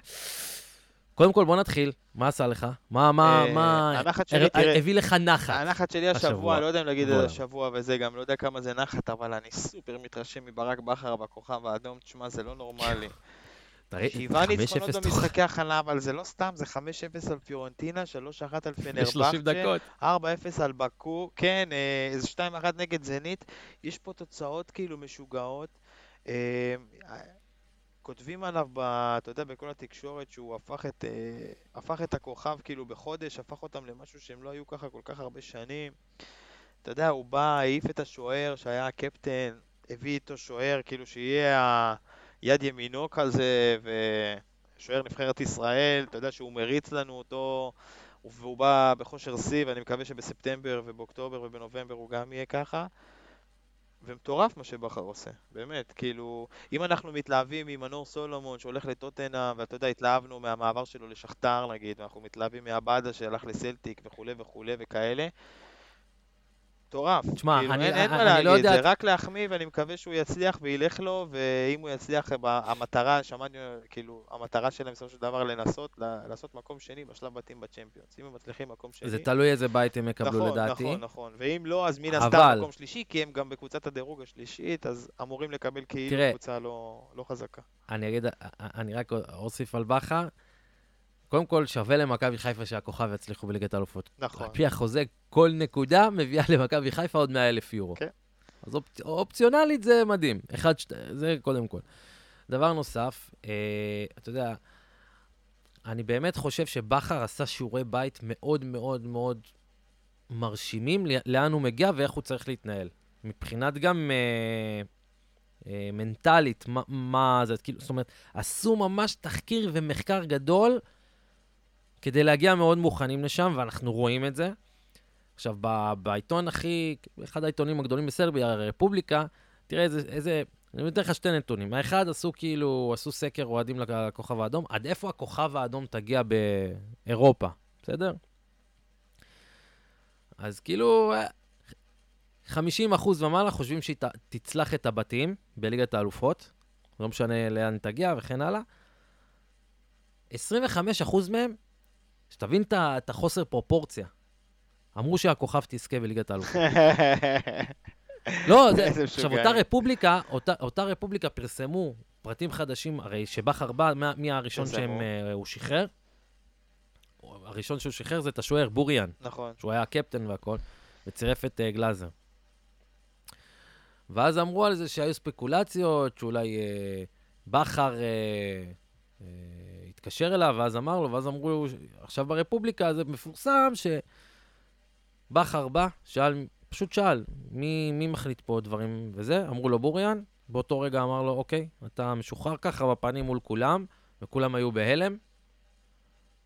קודם כל, בוא נתחיל. מה עשה לך? מה, מה, אה, מה... הנחת שלי, תראה. הביא לך נחת. הנחת שלי השבוע. לא יודע אם להגיד. השבוע וזה, גם לא יודע כמה זה נחת, אבל אני סופר מתרשם מברק בכר בכוכב האדום, תשמע, זה לא נורמלי. *laughs* שבעה 5-0 ניצחונות במשחקי הכנה, אבל זה לא סתם, זה 5-0 על פיורנטינה, 3-1 על ב-30 פנרבכצ'ה, דקות. 4-0 על בקו, כן, אה, איזה 2-1 נגד זנית, יש פה תוצאות כאילו משוגעות. כותבים עליו, ב, אתה יודע, בכל התקשורת שהוא הפך את, אה, הפך את הכוכב כאילו בחודש, הפך אותם למשהו שהם לא היו ככה כל כך הרבה שנים. אתה יודע, הוא בא, העיף את השוער שהיה הקפטן, הביא איתו שוער, כאילו שיהיה היד ימינו כזה, ושוער נבחרת ישראל, אתה יודע שהוא מריץ לנו אותו, והוא בא בכושר שיא, ואני מקווה שבספטמבר ובאוקטובר ובנובמבר הוא גם יהיה ככה. ומטורף מה שבכר עושה, באמת, כאילו, אם אנחנו מתלהבים ממנור סולומון שהולך לטוטנה, ואתה יודע, התלהבנו מהמעבר שלו לשכתר נגיד, ואנחנו מתלהבים מעבדה שהלך לסלטיק וכולי וכולי וכאלה, מטורף. תשמע, כאילו, אני- אין, אין מה אני להגיד, לא יודע- זה רק להחמיא, ואני מקווה שהוא יצליח וילך לו, ואם הוא יצליח, המטרה, שמענו, כאילו, המטרה שלהם בסופו של דבר לנסות, לעשות מקום שני בשלב בתים בצ'מפיונס. אם הם מצליחים מקום שני... זה תלוי איזה בית הם יקבלו נכון, לדעתי. נכון, נכון. ואם לא, אז מן הסתם אבל- מקום שלישי, כי הם גם בקבוצת הדירוג השלישית, אז אמורים לקבל כאילו תראה. קבוצה לא, לא חזקה. אני אגיד, אני רק אוסיף על בכר. קודם כל, שווה למכבי חיפה שהכוכב יצליחו בליגת האלופות. נכון. על פי החוזה, כל נקודה מביאה למכבי חיפה עוד 100 אלף יורו. כן. אז אופ... אופציונלית זה מדהים. אחד, שת... זה קודם כל. דבר נוסף, אה, אתה יודע, אני באמת חושב שבכר עשה שיעורי בית מאוד מאוד מאוד מרשימים לאן הוא מגיע ואיך הוא צריך להתנהל. מבחינת גם אה, אה, מנטלית, מה, מה זה, כאילו, זאת אומרת, עשו ממש תחקיר ומחקר גדול כדי להגיע מאוד מוכנים לשם, ואנחנו רואים את זה. עכשיו, בעיתון הכי, אחד העיתונים הגדולים בסרביה, הרפובליקה, תראה איזה, איזה, אני אתן לך שתי נתונים. האחד, עשו כאילו, עשו סקר אוהדים לכוכב האדום, עד איפה הכוכב האדום תגיע באירופה, בסדר? אז כאילו, אה, 50 אחוז ומעלה חושבים שהיא תצלח את הבתים בליגת האלופות, לא משנה לאן תגיע וכן הלאה. 25% מהם, שתבין את החוסר פרופורציה. אמרו שהכוכב תזכה בליגת האלופות. *laughs* לא, זה, עכשיו. אותה רפובליקה, אותה, אותה רפובליקה פרסמו פרטים חדשים, הרי שבכר בא, מי הראשון. שהם, אה, הוא שחרר? הראשון שהוא שחרר זה את השוער, בוריאן, נכון. שהוא היה הקפטן והכל, וצירף את אה, גלאזר. ואז אמרו על זה שהיו ספקולציות, שאולי אה, בכר אה, אה, התקשר אליו, ואז אמר לו, ואז אמרו, עכשיו ברפובליקה זה מפורסם שבכר בא, שאל, פשוט שאל, מי, מי מחליט פה דברים וזה? אמרו לו בוריאן, באותו רגע אמר לו, אוקיי, אתה משוחרר ככה בפנים מול כולם, וכולם היו בהלם.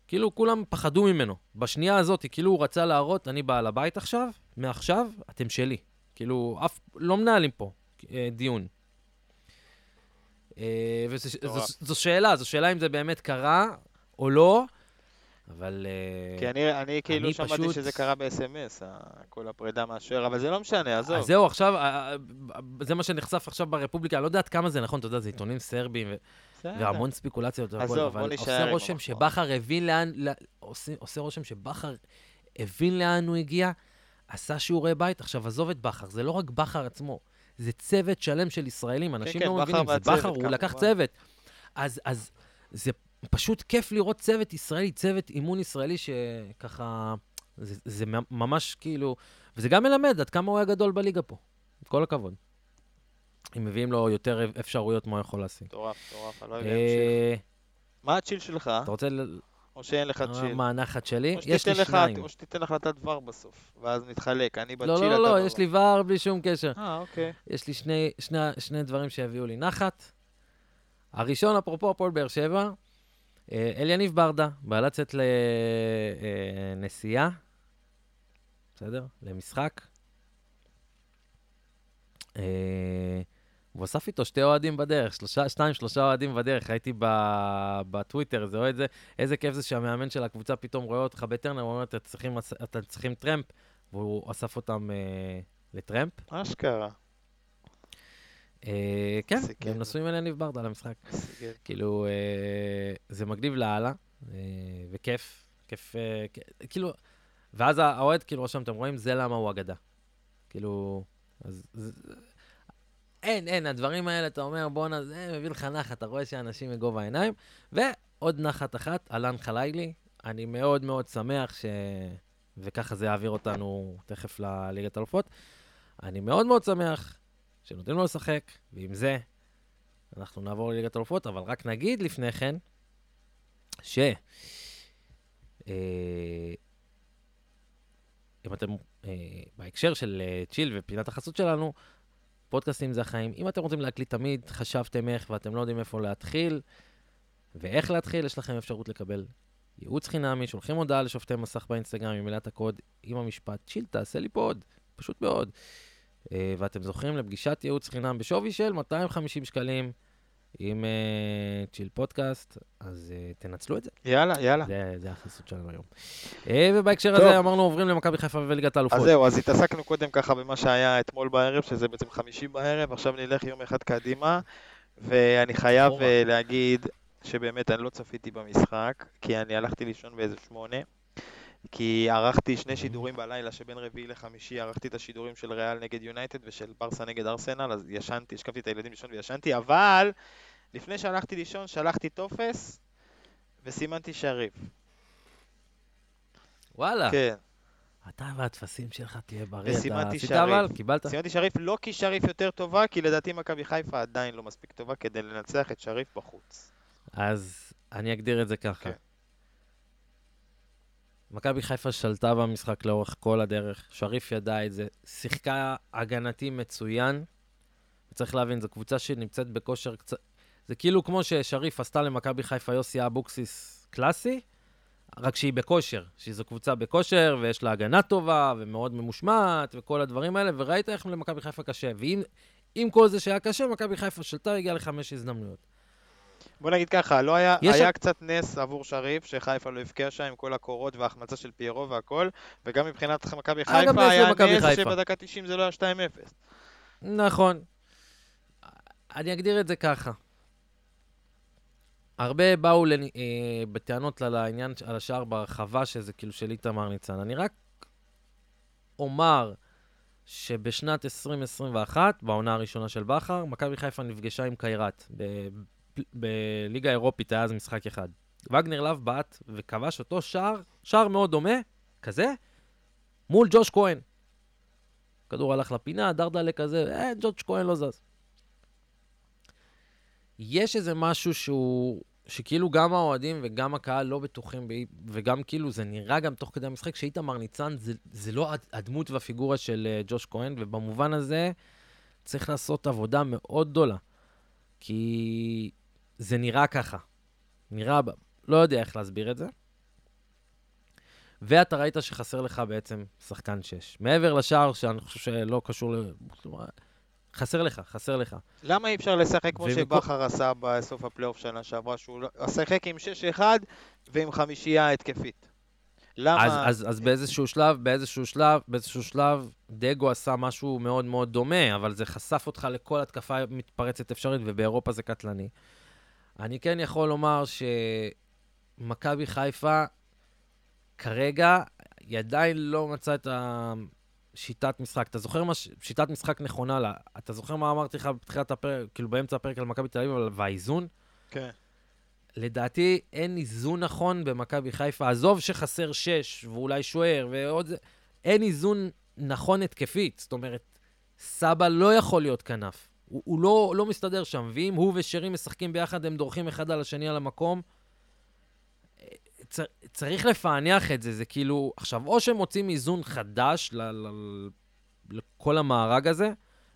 כאילו כולם פחדו ממנו. בשנייה הזאת, כאילו הוא רצה להראות, אני בעל הבית עכשיו, מעכשיו, אתם שלי. כאילו, אף, לא מנהלים פה אה, דיון. אה, וזו שאלה, זו שאלה אם זה באמת קרה או לא, אבל... אה, כי אני, אני כאילו אני שמעתי פשוט- שזה קרה ב-SMS, כל הפרידה מהשוער, אבל זה לא משנה, עזוב. אז זהו, עכשיו, זה מה שנחשף עכשיו ברפובליקה, אני לא יודע עד כמה זה נכון, אתה יודע, זה עיתונים סרבים, ו-. והמון ספקולציות והכל, אבל עושה רושם. שבכר הבין לאן, לא- עושה, עושה רושם שבכר הבין לאן הוא הגיע, עשה שיעורי בית. עכשיו, עזוב את בכר, זה לא רק בכר עצמו, זה צוות שלם של ישראלים, אנשים כן, לא בכר מבינים, זה בכר, הוא. לקח צוות. אז, אז זה פשוט כיף לראות צוות ישראלי, צוות אימון ישראלי שככה, זה, זה ממש כאילו, וזה גם מלמד עד כמה הוא היה גדול בליגה פה, כל הכבוד. אם מביאים לו יותר אפשרויות מה הוא יכול להשיג. מטורף, מטורף, אני לא יודע. אה, מה הצ'יל שלך? אתה רוצה או שאין לך צ'יל? מה הנחת שלי? יש לי שניים. או שתיתן החלטת דבר בסוף, ואז נתחלק, אני בצ'יל, לא, אתה לא, לא. לא, יש לי ור בלי שום קשר. אה, אוקיי. יש לי שני, שני, שני דברים שיביאו לי נחת. הראשון, אפרופו הפועל באר שבע, אה, אליניב ברדה, בא לצאת לנסיעה, בסדר? למשחק. הוא אסף איתו שתי אוהדים בדרך, שלושה, שתיים, שלושה אוהדים בדרך. ראיתי בטוויטר, זה אוהד זה, איזה כיף זה שהמאמן של הקבוצה פתאום רואה אותך בטרנר, הוא אומר, אתם צריכים, אתם צריכים טרמפ, והוא אסף אותם אה, לטרמפ. אשכרה. אה, כן. הם נשואים אל יניב ברדה למשחק. כאילו, אה, זה מגניב לאללה, אה, וכיף, כיף, אה, כ- כאילו, ואז האוהד, כאילו, רשם, אתם רואים, זה למה הוא אגדה. כאילו, אז... זה- אין, אין, הדברים האלה, אתה אומר, בואנה, זה מביא לך נחת, אתה רואה שאנשים מגובה העיניים. ועוד נחת אחת, אהלן חלילי, אני מאוד מאוד שמח ש... וככה זה יעביר אותנו תכף לליגת אלופות. אני מאוד מאוד שמח שנותנים לו לשחק, ועם זה אנחנו נעבור לליגת אלופות, אבל רק נגיד לפני כן, ש... אה, אם אתם, אה, בהקשר של אה, צ'יל ופינת החסות שלנו, פודקאסטים זה החיים. אם אתם רוצים להקליט תמיד, חשבתם איך ואתם לא יודעים איפה להתחיל ואיך להתחיל, יש לכם אפשרות לקבל ייעוץ חינמי, שולחים הודעה לשופטי מסך באינסטגרם עם מילת הקוד עם המשפט, צ'יל, תעשה לי פה עוד, פשוט מאוד. אה, ואתם זוכרים לפגישת ייעוץ חינם בשווי של 250 שקלים עם אה, צ'יל פודקאסט, אז אה, תנצלו את זה. יאללה, יאללה. זה, זה החסות שלנו היום. אה, ובהקשר טוב. הזה אמרנו עוברים למכבי חיפה וליגת האלופות. אז זהו, אז התעסקנו קודם ככה במה שהיה אתמול בערב, שזה בעצם חמישי בערב, עכשיו נלך יום אחד קדימה, ואני חייב. אה, להגיד שבאמת אני לא צפיתי במשחק, כי אני הלכתי לישון באיזה שמונה, כי ערכתי שני שידורים בלילה שבין רביעי לחמישי, ערכתי את השידורים של ריאל נגד יונייטד ושל ברסה נגד ארסנל, אז ישנתי, השכבתי את הילדים לישון וישנתי, אבל לפני שהלכתי לישון שלחתי טופס וסימנתי שריף. וואלה, כן. אתה והטפסים שלך תהיה בריא. אתה עשית. אבל? קיבלת? ציינתי שריף לא כי שריף יותר טובה, כי לדעתי מכבי חיפה עדיין לא מספיק טובה כדי לנצח את שריף בחוץ. אז אני אגדיר את זה ככה. כן. מכבי חיפה שלטה במשחק לאורך כל הדרך, שריף ידע את זה, שיחקה הגנתי מצוין. צריך להבין, זו קבוצה שנמצאת בכושר קצת... זה כאילו כמו ששריף עשתה למכבי חיפה יוסי אבוקסיס קלאסי, רק שהיא בכושר, שזו קבוצה בכושר ויש לה הגנה טובה ומאוד ממושמעת וכל הדברים האלה, וראית איך למכבי חיפה קשה. ועם עם כל זה שהיה קשה, מכבי חיפה שלטה, הגיעה לחמש הזדמנויות. בוא נגיד ככה, לא היה, היה שם- קצת נס עבור שריף, שחיפה לא הבקיע שם עם כל הקורות וההחמצה של פיירו והכל, וגם מבחינת מכבי גם חיפה היה נס. שבדקה 90 זה לא היה 2-0. נכון. אני אגדיר את זה ככה. הרבה באו לנ... אה, בטענות על העניין, על השער ברחבה, שזה כאילו של איתמר ניצן. אני רק אומר שבשנת 2021, בעונה הראשונה של בכר, מכבי חיפה נפגשה עם קיירת. בליגה האירופית היה אז משחק אחד. וגנר לאב בעט וכבש אותו שער, שער מאוד דומה, כזה, מול ג'וש כהן. כדור הלך לפינה, דרדלה כזה, אה, ג'וש כהן לא זז. יש איזה משהו שהוא, שכאילו גם האוהדים וגם הקהל לא בטוחים, ב, וגם כאילו זה נראה גם תוך כדי המשחק, שאיתמר ניצן זה, זה לא הדמות והפיגורה של uh, ג'וש כהן, ובמובן הזה צריך לעשות עבודה מאוד גדולה. כי זה נראה ככה. נראה, לא יודע איך להסביר את זה. ואתה ראית שחסר לך בעצם שחקן 6. מעבר לשער, שאני חושב שלא קשור ל... חסר לך, חסר לך. למה אי אפשר לשחק כמו שבכר עשה בסוף הפלייאוף שנה שעברה, שהוא לא- שיחק עם 6-1 ועם חמישייה התקפית? למה... אז, אז, אז באיזשהו שלב, באיזשהו שלב, באיזשהו שלב, דגו עשה משהו מאוד מאוד דומה, אבל זה חשף אותך לכל התקפה מתפרצת אפשרית, ובאירופה זה קטלני. אני כן יכול לומר שמכבי חיפה, כרגע, היא עדיין לא מצאה את השיטת משחק. אתה זוכר מה, שיטת משחק נכונה לה? אתה זוכר מה אמרתי לך בתחילת הפרק, כאילו באמצע הפרק על מכבי תל אביב, והאיזון? כן. לדעתי אין איזון נכון במכבי חיפה. עזוב שחסר שש, ואולי שוער, ועוד זה. אין איזון נכון התקפית. זאת אומרת, סבא לא יכול להיות כנף. הוא, הוא לא, לא מסתדר שם. ואם הוא ושרי משחקים ביחד, הם דורכים אחד על השני על המקום. צ, צריך לפענח את זה, זה כאילו... עכשיו, או שהם מוצאים איזון חדש ל, ל, לכל המארג הזה,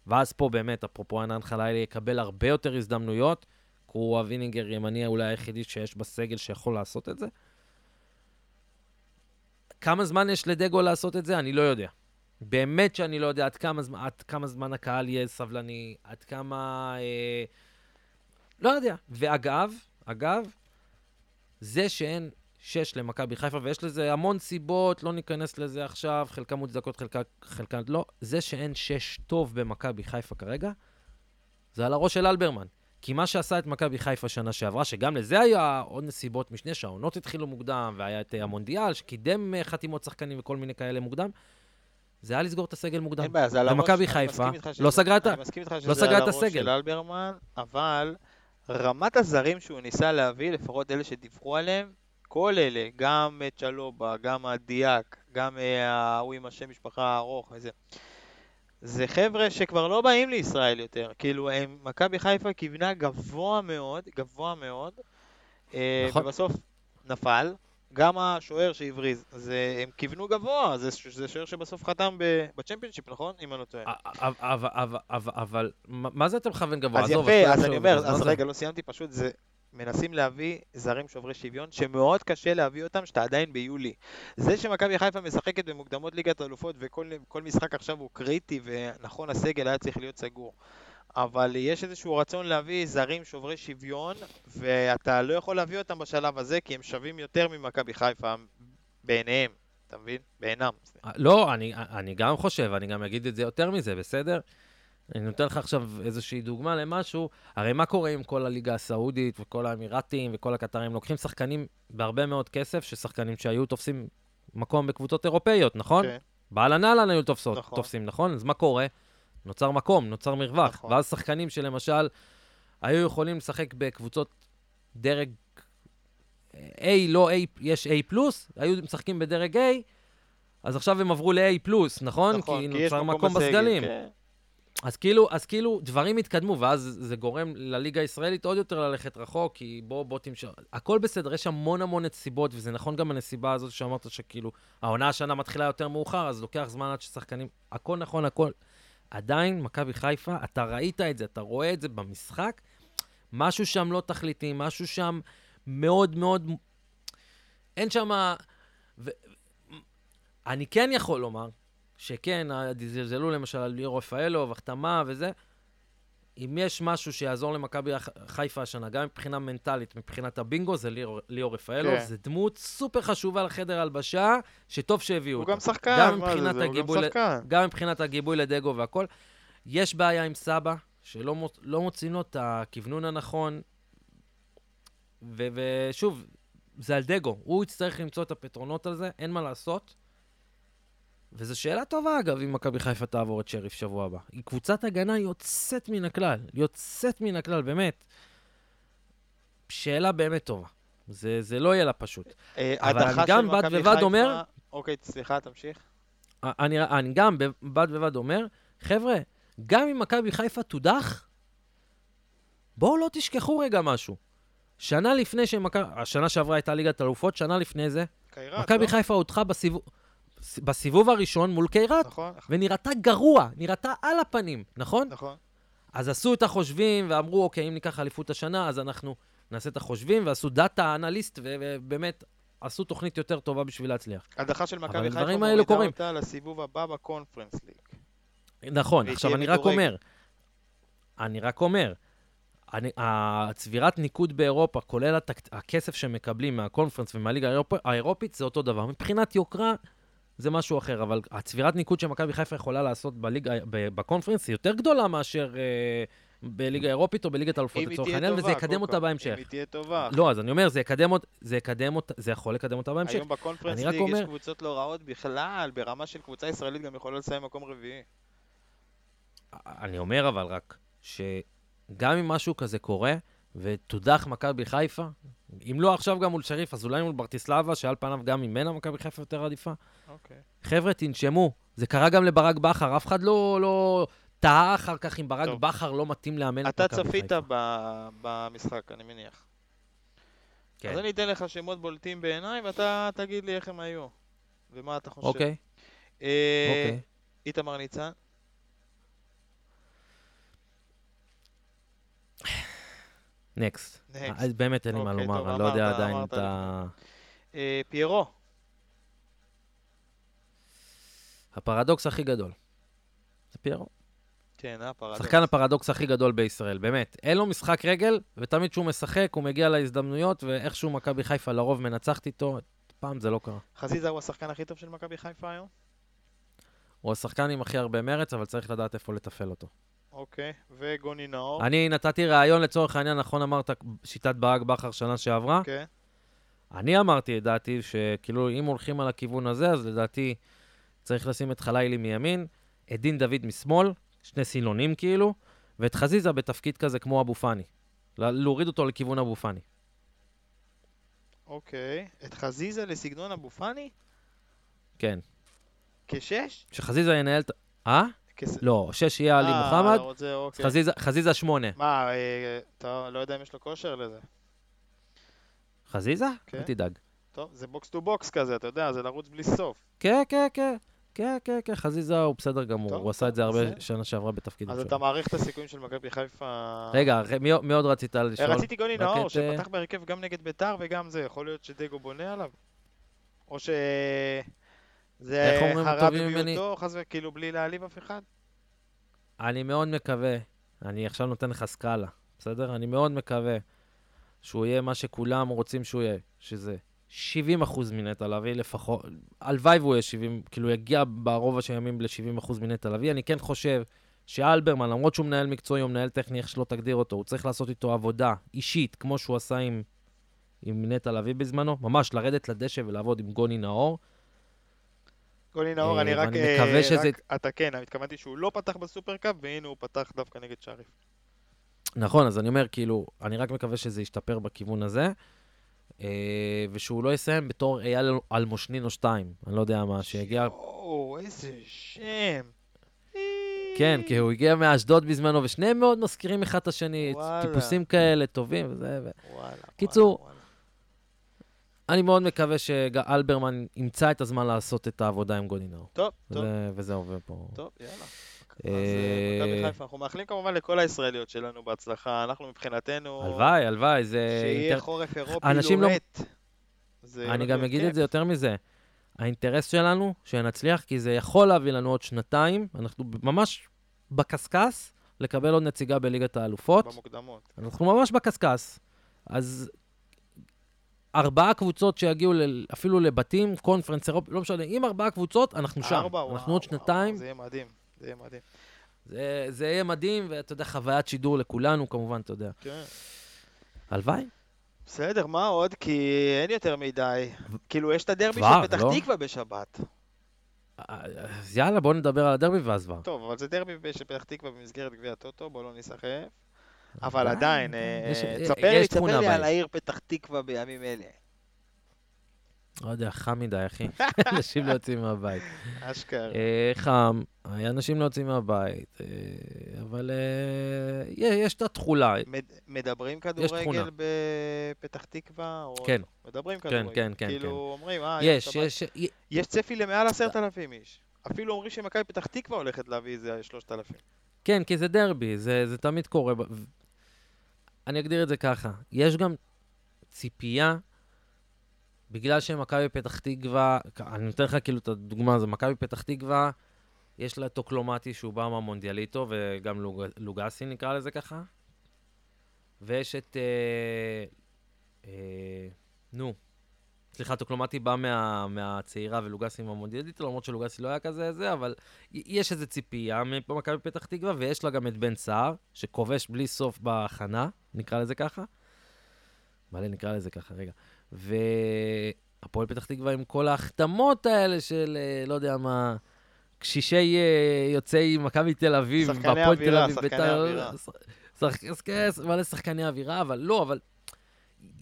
ואז פה באמת, אפרופו ענן חלילי, יקבל הרבה יותר הזדמנויות. קרואה וינינגר ימני אולי היחידי שיש בסגל שיכול לעשות את זה. כמה זמן יש לדגו לעשות את זה? אני לא יודע. באמת שאני לא יודע עד כמה, עד כמה זמן הקהל יהיה סבלני, עד כמה... אה, לא יודע. ואגב, אגב, זה שאין שש למכבי חיפה, ויש לזה המון סיבות, לא ניכנס לזה עכשיו, חלקן מוצדקות, חלקן, חלקן לא. זה שאין שש טוב במכבי חיפה כרגע, זה על הראש של אלברמן. כי מה שעשה את מכבי חיפה שנה שעברה, שגם לזה היה עוד נסיבות משנה, שהעונות התחילו מוקדם, והיה את המונדיאל, שקידם אה, חתימות שחקנים וכל מיני כאלה מוקדם, זה היה לסגור את הסגל מוקדם. אין בעיה, זה על הראש. ומכבי חיפה לא סגרה את הסגל. אני מסכים איתך שזה על הראש של אלברמן, אבל רמת הזרים שהוא ניסה להביא, לפחות אלה שדיווחו עליהם, כל אלה, גם צ'לובה, גם הדיאק, גם אה, ההוא עם השם משפחה הארוך וזה. זה חבר'ה שכבר לא באים לישראל יותר. כאילו, מכבי חיפה כיוונה גבוה מאוד, גבוה מאוד, אה, נכון. ובסוף נפל. גם השוער שהבריז, זה, הם כיוונו גבוה, זה, זה שוער שבסוף חתם בצ'מפיונשיפ, נכון? אם אני לא טועה. אבל, אבל, אבל, מה זה אתה מכוון גבוה? אז יפה, אז אני אומר, אז רגע, לא סיימתי, פשוט זה, מנסים להביא זרים שוברי שוויון, שמאוד קשה להביא אותם, שאתה עדיין ביולי. זה שמכבי חיפה משחקת במוקדמות ליגת האלופות, וכל משחק עכשיו הוא קריטי, ונכון, הסגל היה צריך להיות סגור. אבל יש איזשהו רצון להביא זרים שוברי שוויון, ואתה לא יכול להביא אותם בשלב הזה, כי הם שווים יותר ממכבי חיפה בעיניהם, אתה מבין? בעינם. לא, אני, אני גם חושב, אני גם אגיד את זה יותר מזה, בסדר? אני נותן לך עכשיו איזושהי דוגמה למשהו, הרי מה קורה עם כל הליגה הסעודית וכל האמירתים וכל הקטרים? לוקחים שחקנים בהרבה מאוד כסף, ששחקנים שהיו תופסים מקום בקבוצות אירופאיות, נכון? כן. באהלן אהלן היו תופסות, נכון. תופסים, נכון? אז מה קורה? נוצר מקום, נוצר מרווח. נכון. ואז שחקנים שלמשל היו יכולים לשחק בקבוצות דרג A, לא A, יש A פלוס, היו משחקים בדרג A, אז עכשיו הם עברו ל-A פלוס, נכון? נכון, כי, כי נוצר מקום בסגלים. כן. אז כאילו, אז כאילו, דברים התקדמו, ואז זה גורם לליגה הישראלית עוד יותר ללכת רחוק, כי בוא, בוא תמשוך. הכל בסדר, יש המון המון סיבות, וזה נכון גם הנסיבה הזאת שאמרת שכאילו, העונה השנה מתחילה יותר מאוחר, אז לוקח זמן עד ששחקנים... הכל נכון, הכל. עדיין, מכבי חיפה, אתה ראית את זה, אתה רואה את זה במשחק, משהו שם לא תכליתי, משהו שם מאוד מאוד... אין שם... ו... אני כן יכול לומר, שכן, זלזלו למשל על ליאור רפאלוב, החתמה וזה. אם יש משהו שיעזור למכבי חיפה השנה, גם מבחינה מנטלית, מבחינת הבינגו, זה ליאור, ליאור רפאלוב. כן. זה דמות סופר חשובה לחדר הלבשה, שטוב שהביאו אותה. הוא גם שחקן, גם מבחינת מה זה, הגיבוי, הוא גם שחקן. גם מבחינת הגיבוי לדגו והכל. יש בעיה עם סבא, שלא מוצ... לא מוצאים לו את הכוונון הנכון. ו- ושוב, זה על דגו, הוא יצטרך למצוא את הפתרונות על זה, אין מה לעשות. וזו שאלה טובה, אגב, אם מכבי חיפה תעבור את שריף שבוע הבא. היא קבוצת הגנה יוצאת מן הכלל, יוצאת מן הכלל, באמת. שאלה באמת טובה. זה, זה לא יהיה לה פשוט. אה, אבל אני גם בד בבד אומר- אוקיי, סליחה, תמשיך. אני, אני גם בד בבד אומר, חבר'ה, גם אם מכבי חיפה תודח, בואו לא תשכחו רגע משהו. שנה לפני שמכבי, השנה שעברה הייתה ליגת אלופות, שנה לפני זה, מכבי לא? חיפה הודחה בסיבוב, בסיבוב הראשון מול קיירת, נכון, ונראתה גרוע, נראתה על הפנים, נכון? נכון. אז עשו את החושבים ואמרו, אוקיי, אם ניקח אליפות השנה, אז אנחנו נעשה את החושבים, ועשו data analyst, ובאמת עשו תוכנית יותר טובה בשביל להצליח. הדחה של מכבי חיפה מורידה. אותה לסיבוב הבא בקונפרנס ליג. נכון, עכשיו אני רק. אומר, אני רק אומר, אני, הצבירת ניקוד באירופה, כולל התק, הכסף שמקבלים מהקונפרנס ומהליגה האירופ, האירופית, זה אותו דבר. מבחינת יוקרה, זה משהו אחר, אבל הצבירת ניקוד שמכבי חיפה יכולה לעשות בליגה, בקונפרנס היא יותר גדולה מאשר אה, בליגה האירופית או בליגת האלופות לצורך העניין, וזה יקדם אותה בהמשך. אם היא תהיה טובה. לא, אז אני אומר, זה יקדם, אות- זה יקדם אותה, זה יכול לקדם אותה בהמשך. היום בקונפרנס ליג יש אומר- קבוצות לא רעות בכלל, ברמה של קבוצה ישראלית גם יכולה לסיים מקום רביעי. אני אומר אבל רק, שגם אם משהו כזה קורה, ותודח מכבי חיפה, אם לא עכשיו גם מול שריף, אז אולי מול ברטיסלבה, שעל פניו גם ממנה מכבי חיפה יותר עדיפה. אוקיי. חבר'ה, תנשמו. זה קרה גם לברק בכר, אף אחד לא, לא טעה אחר כך אם ברק. בכר לא מתאים לאמן את אתה מכבי צפית חיפה. ב- במשחק, אני מניח. כן. אז אני אתן לך שמות בולטים בעיניי, ואתה תגיד לי איך הם היו. ומה אתה חושב. אוקיי, אה, אוקיי. איתמר ניצן, נקסט. נקסט. אז באמת אין לי מה אוקיי, לומר, אני לא יודע עדיין את ה... אה, פיירו, הפרדוקס הכי גדול. זה פיירו. כן, אה, פרדוקס. שחקן הפרדוקס הכי גדול בישראל, באמת. אין לו משחק רגל, ותמיד כשהוא משחק, הוא מגיע להזדמנויות, ואיכשהו מכבי חיפה לרוב מנצחת איתו, פעם זה לא קרה. חזיזה הוא השחקן הכי טוב של מכבי חיפה היום? הוא השחקן עם הכי הרבה מרץ, אבל צריך לדעת איפה לתפעל אותו. אוקיי. וגוני נאור? אני נתתי ראיון לצורך העניין, נכון אמרת, שיטת ברק בכר שנה שעברה. כן. אני אמרתי את דעתי, שכאילו, אם הולכים על הכיוון הזה, אז לדעתי צריך לשים את חלילי מימין, את דין דוד משמאל, שני סילונים כאילו, ואת חזיזה בתפקיד כזה כמו אבו פאני. לה- להוריד אותו לכיוון אבו פאני. אוקיי. את חזיזה לסגנון אבו פאני? כן. כשש? שחזיזה ינהל את... אה? לא, שש יהיה עלי אה, מוחמד, אז אוקיי. חזיזה- שמונה. מה, אה, אתה לא יודע אם יש לו כושר לזה. חזיזה? כן. אל תדאג. טוב, זה box to box כזה, אתה יודע, זה לרוץ בלי סוף. כן, כן, כן. כן, כן, כן, חזיזה הוא בסדר גמור, הוא עשה את זה הרבה. שנה שעברה בתפקידים אז שלו. אתה מעריך את הסיכויים של מכבי חיפה... רגע, מי- מי עוד רצית אה, לשאול? רציתי גוני נאור, שפתח בהרכב גם נגד ביתר וגם זה, יכול להיות שדגו בונה עליו? או ש... זה הרע במיעוטו, חס וחלילה, כאילו בלי להעליב אף אחד? אני מאוד מקווה, אני עכשיו נותן לך סקאלה, בסדר? אני מאוד מקווה שהוא יהיה מה שכולם רוצים שהוא יהיה, שזה 70 אחוז מנטע לביא לפחות, הלוואי והוא יהיה 70, כאילו יגיע ברוב של הימים ל-70 אחוז מנטע לביא. אני כן חושב שאלברמן, למרות שהוא מנהל מקצועי או מנהל טכני, איך שלא תגדיר אותו, הוא צריך לעשות איתו עבודה אישית, כמו שהוא עשה עם, עם נטע לביא בזמנו, ממש לרדת לדשא ולעבוד עם גוני נאור. גוני נאור, אה, אני רק... ואני אה, מקווה שזה- אתה כן, אני התכוונתי שהוא לא פתח בסופרקאפ, והנה הוא פתח דווקא נגד שריף. נכון, אז אני אומר, כאילו, אני רק מקווה שזה ישתפר בכיוון הזה, אה, ושהוא לא יסיים בתור אייל אלמושנין או שתיים, אני לא יודע מה, שיגיע... או, איזה שם. כן, כי הוא הגיע מאשדוד בזמנו, ושניהם מאוד מזכירים אחד את השני. טיפוסים כאלה טובים וזה, ו... קיצור. אני מאוד מקווה שאלברמן ימצא את הזמן לעשות את העבודה עם גוני נאור. טוב, טוב, וזה- וזהו, ופה... טוב, יאללה. אז אה, אה, מכבי חיפה, אנחנו מאחלים כמובן לכל הישראליות שלנו בהצלחה. אנחנו מבחינתנו... הלוואי, הלוואי, זה... שיהיה חורף אירופי לא- לוהט. אני גם אגיד כיף. את זה יותר מזה. האינטרס שלנו, שנצליח, כי זה יכול להביא לנו עוד שנתיים, אנחנו ממש בקשקש לקבל עוד נציגה בליגת האלופות. במוקדמות. אנחנו ממש בקשקש. אז ארבעה קבוצות שיגיעו ל- אפילו לבתים, קונפרנס אירופי, לא משנה, עם ארבעה קבוצות, אנחנו שם. ארבע, אנחנו וואו, עוד וואו, שנתיים, זה יהיה מדהים, זה יהיה מדהים. זה, זה יהיה מדהים, ואתה יודע, חוויית שידור לכולנו, כמובן, אתה יודע. כן. הלוואי. בסדר, מה עוד? כי אין יותר מדי. כאילו, יש את הדרבי של פתח לא? תקווה בשבת. אז יאללה, בוא נדבר על הדרבי ואז כבר. טוב, אבל זה דרבי של פתח תקווה במסגרת גביע הטוטו, בואו לא ניסחף. אבל עדיין, אה, יש- תספר לי, תספר לי על. העיר פתח תקווה בימים אלה. לא יודע, חם מדי, אחי. *laughs* אנשים לא יוצאים מהבית. אשכרה. אה, חם, אנשים לא יוצאים מהבית, אה, אבל אה, יש את התכולה. מד- מדברים. כדורגל בפתח תקווה? כן. מדברים כן, כדורגל. כן, כן, כאילו, אומרים, אה, יש. יש, יש צפי למעל עשרת אלפים איש. אפילו אומרים שמכבי פתח תקווה הולכת להביא איזה שלושת אלפים. כן, כי זה דרבי, זה, זה תמיד קורה. אני אגדיר את זה ככה, יש גם ציפייה, בגלל שמכבי פתח תקווה, אני נותן לך כאילו את הדוגמה הזו, מכבי פתח תקווה, יש לה טוקלומטי שהוא בא מהמונדיאליטו, וגם לוג, לוגסי נקרא לזה ככה, ויש את, אה, אה, נו, סליחה, טוקלומטי בא מה, מהצעירה ולוגסי מהמונדיאליטו, למרות שלוגסי לא היה כזה זה, אבל יש איזו ציפייה ממכבי פתח תקווה, ויש לה גם את בן סער, שכובש בלי סוף בהכנה, נקרא לזה ככה. מלא נקרא לזה ככה, רגע. והפועל פתח תקווה עם כל ההחתמות האלה של, אה, לא יודע מה, קשישי אה, יוצאי מכבי תל אביב, שחקני אווירה, אביב, שחקני בית"ר- אווירה. שח- שח- מלא שחקני אווירה, אבל לא, אבל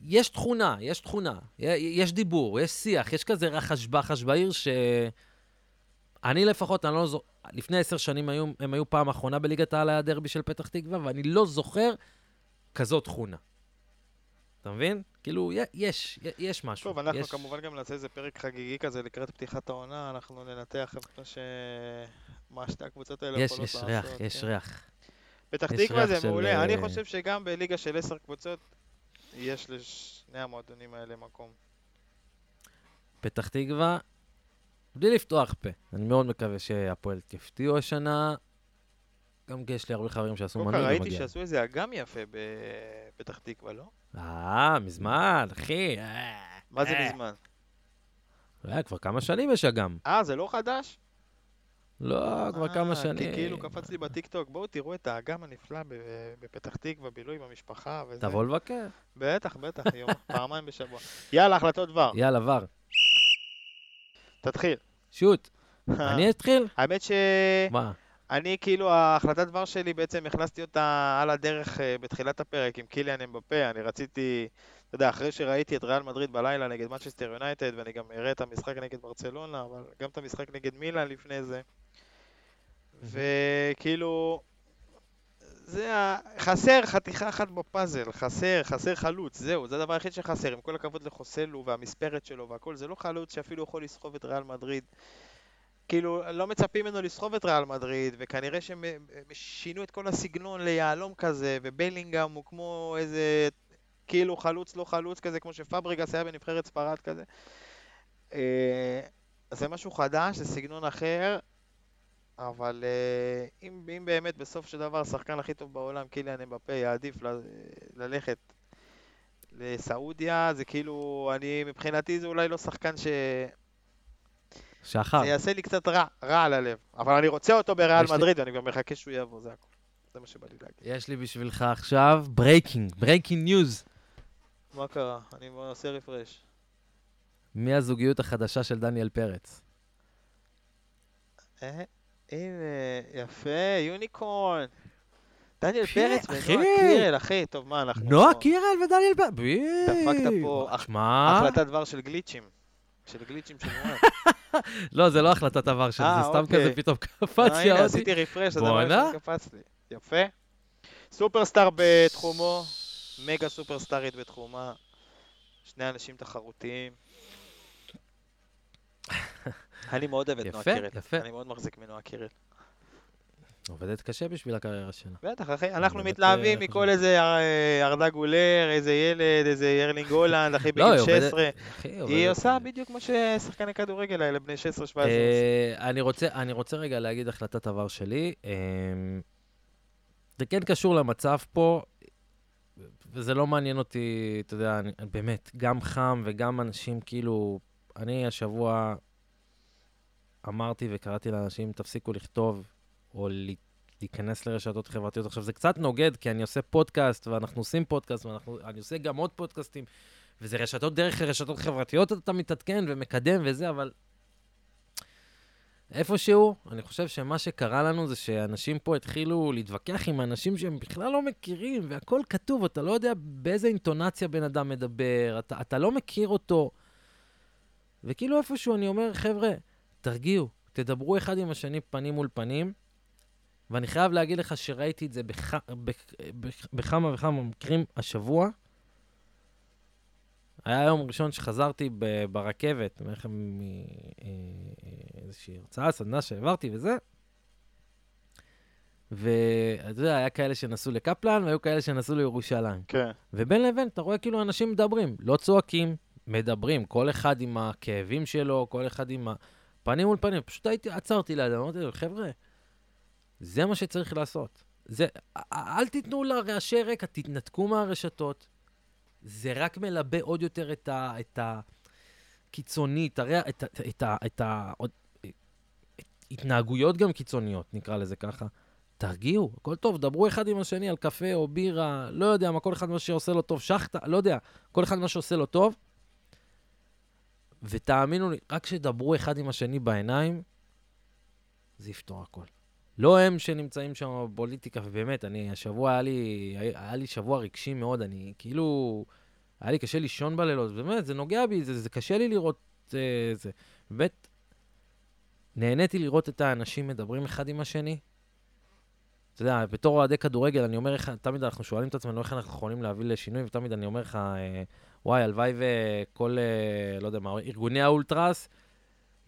יש תכונה, יש תכונה, יש דיבור, יש שיח, יש כזה רחש בחש בעיר ש... אני לפחות, אני לא זוכר, לפני עשר שנים היו, הם היו פעם אחרונה בליגת העל היה הדרבי של פתח תקווה, ואני לא זוכר כזאת תכונה. אתה מבין? כאילו, יש, יש משהו. טוב, אנחנו יש... כמובן גם נעשה איזה פרק חגיגי כזה לקראת פתיחת העונה, אנחנו ננתח את ש... מה שתי הקבוצות האלה יש, יכולות יש לעשות. ריח, יש. ריח. פתח יש תקווה זה של, מעולה, אני אה, חושב שגם בליגה של עשר קבוצות יש לשני המועדונים האלה מקום. פתח תקווה, בלי לפתוח פה. אני מאוד מקווה שהפועל יפתיעו השנה. גם כי יש לי הרבה חברים שעשו מנוי ראיתי ומגיע. שעשו איזה אגם יפה בפתח תקווה, לא? אה, מזמן, אחי. מה זה אה. מזמן? אה, כבר כמה שנים יש אגם. אה, זה לא חדש? לא, כבר אה, כמה כי שנים. כאילו קפץ לי בטיקטוק, בואו תראו את האגם הנפלא בפתח תקווה, בילוי עם המשפחה וזה. תבוא לבקר. בטח, בטח, יום, *laughs* פעמיים בשבוע. יאללה, החלטות דבר, יאללה, ור. תתחיל. שוט. *laughs* אני אתחיל? האמת ש... מה? אני כאילו, ההחלטת דבר שלי בעצם הכנסתי אותה על הדרך אה, בתחילת הפרק עם קיליאן אמבפה, אני רציתי, אתה יודע, אחרי שראיתי את ריאל מדריד בלילה נגד מנצ'סטר יונייטד, ואני גם אראה את המשחק נגד ברצלונה, אבל גם את המשחק נגד מילאן לפני זה, וכאילו, זה ה... חסר חתיכה אחת בפאזל, חסר, חסר חלוץ, זהו, זה הדבר היחיד שחסר, עם כל הכבוד לחוסלו והמספרת שלו והכל, זה לא חלוץ שאפילו יכול לסחוב את ריאל מדריד. כאילו, לא מצפים ממנו לסחוב את ריאל מדריד, וכנראה שהם אה, שינו את כל הסגנון ליהלום כזה, ובלינגהם הוא כמו איזה, כאילו חלוץ לא חלוץ כזה, כמו שפבריגס היה בנבחרת ספרד כזה. אה, אז זה משהו חדש, זה סגנון אחר, אבל אה, אם, אם באמת בסוף של דבר השחקן הכי טוב בעולם, קיליאן אמבפה, יעדיף ל, ללכת לסעודיה, זה כאילו, אני, מבחינתי זה אולי לא שחקן ש... שחר. זה יעשה לי קצת רע, רע על הלב. אבל אני רוצה אותו בריאל יש לי- מדריד, ואני גם מחכה שהוא יבוא, זה הכול. זה מה שבא לי להגיד. יש לי בשבילך עכשיו breaking, breaking news. מה קרה? אני עושה refresh. מי הזוגיות החדשה של דניאל פרץ? אה, הנה, יפה, יוניקורן. דניאל פרץ. ונועה קירל, אחי, טוב, מה אנחנו... נועה? קירל ודניאל פרץ. בי. דפקת פה הח- שמע, החלטת דבר של גליצ'ים. של גליצ'ים של נועה. *laughs* לא, זה לא החלטת עבר שלי, אה, זה סתם אוקיי. כזה פתאום קפץ אה, לי הנה. עשיתי רפרש, הדבר. הראשון שקפץ לי. יפה. סופרסטאר בתחומו, מגה סופרסטארית בתחומה. שני אנשים תחרותיים. *laughs* אני מאוד אוהב את נועה יפה, קירל. יפה. אני מאוד מחזיק מנועה קירל. עובדת קשה בשביל הקריירה שלה. בטח, אחי, אנחנו מתלהבים אה, מכל איזה אה, ארדה גולר, איזה ילד, איזה ירלינג הולנד, אחי, לא, בגיל היא עובדת- 16. אחי, היא עושה בדיוק כמו ששחקני כדורגל האלה, בני 16-17 עושים. אה, אני רוצה, רגע להגיד החלטת עבר שלי. אה, זה כן קשור למצב פה, וזה לא מעניין אותי, אתה יודע, באמת, גם חם וגם אנשים כאילו, אני השבוע אמרתי וקראתי לאנשים, תפסיקו לכתוב או להיכנס לרשתות חברתיות. עכשיו, זה קצת נוגד, כי אני עושה פודקאסט, ואנחנו עושים פודקאסט, ואני עושה גם עוד פודקאסטים, וזה רשתות, דרך רשתות חברתיות אתה מתעדכן ומקדם וזה, אבל איפשהו, אני חושב שמה שקרה לנו זה שאנשים פה התחילו להתווכח עם אנשים שהם בכלל לא מכירים, והכל כתוב, אתה לא יודע באיזה אינטונציה בן אדם מדבר, אתה, אתה לא מכיר אותו. וכאילו איפשהו אני אומר, חבר'ה, תרגיעו, תדברו אחד עם השני פנים מול פנים, ואני חייב להגיד לך שראיתי את זה בח... בח... בח... בכמה וכמה מקרים השבוע. היה יום ראשון שחזרתי ב... ברכבת, מאיזושהי אה, הרצאה, סדנה שהעברתי וזה. ואתה יודע, היה כאלה שנסעו לקפלן והיו כאלה שנסעו לירושלים. כן. ובין לבין, אתה רואה כאילו אנשים מדברים, לא צועקים, מדברים, כל אחד עם הכאבים שלו, כל אחד עם הפנים מול פנים. פשוט הייתי, עצרתי לידם, אמרתי לו, חבר'ה, זה מה שצריך לעשות. זה, אל תיתנו לרעשי רקע, תתנתקו מהרשתות. זה רק מלבה עוד יותר את, ה, את הקיצונית, הרי, את, את, את, את, את התנהגויות גם קיצוניות, נקרא לזה ככה. תרגיעו, הכל טוב, דברו אחד עם השני על קפה או בירה, לא יודע מה, כל אחד מה שעושה לו טוב, שחטה, לא יודע, כל אחד מה שעושה לו טוב. ותאמינו לי, רק כשדברו אחד עם השני בעיניים, זה יפתור הכל. לא הם שנמצאים שם בפוליטיקה, ובאמת, אני, השבוע היה לי, היה לי שבוע רגשי מאוד, אני כאילו, היה לי קשה לישון בלילות, באמת, זה נוגע בי, זה, זה קשה לי לראות אה, זה. באמת, נהניתי לראות את האנשים מדברים אחד עם השני. אתה יודע, בתור אוהדי כדורגל, אני אומר לך, תמיד אנחנו שואלים את עצמנו איך אנחנו יכולים להביא לשינוי, ותמיד אני אומר לך, אה, וואי, הלוואי וכל, אה, לא יודע מה, ארגוני האולטרס,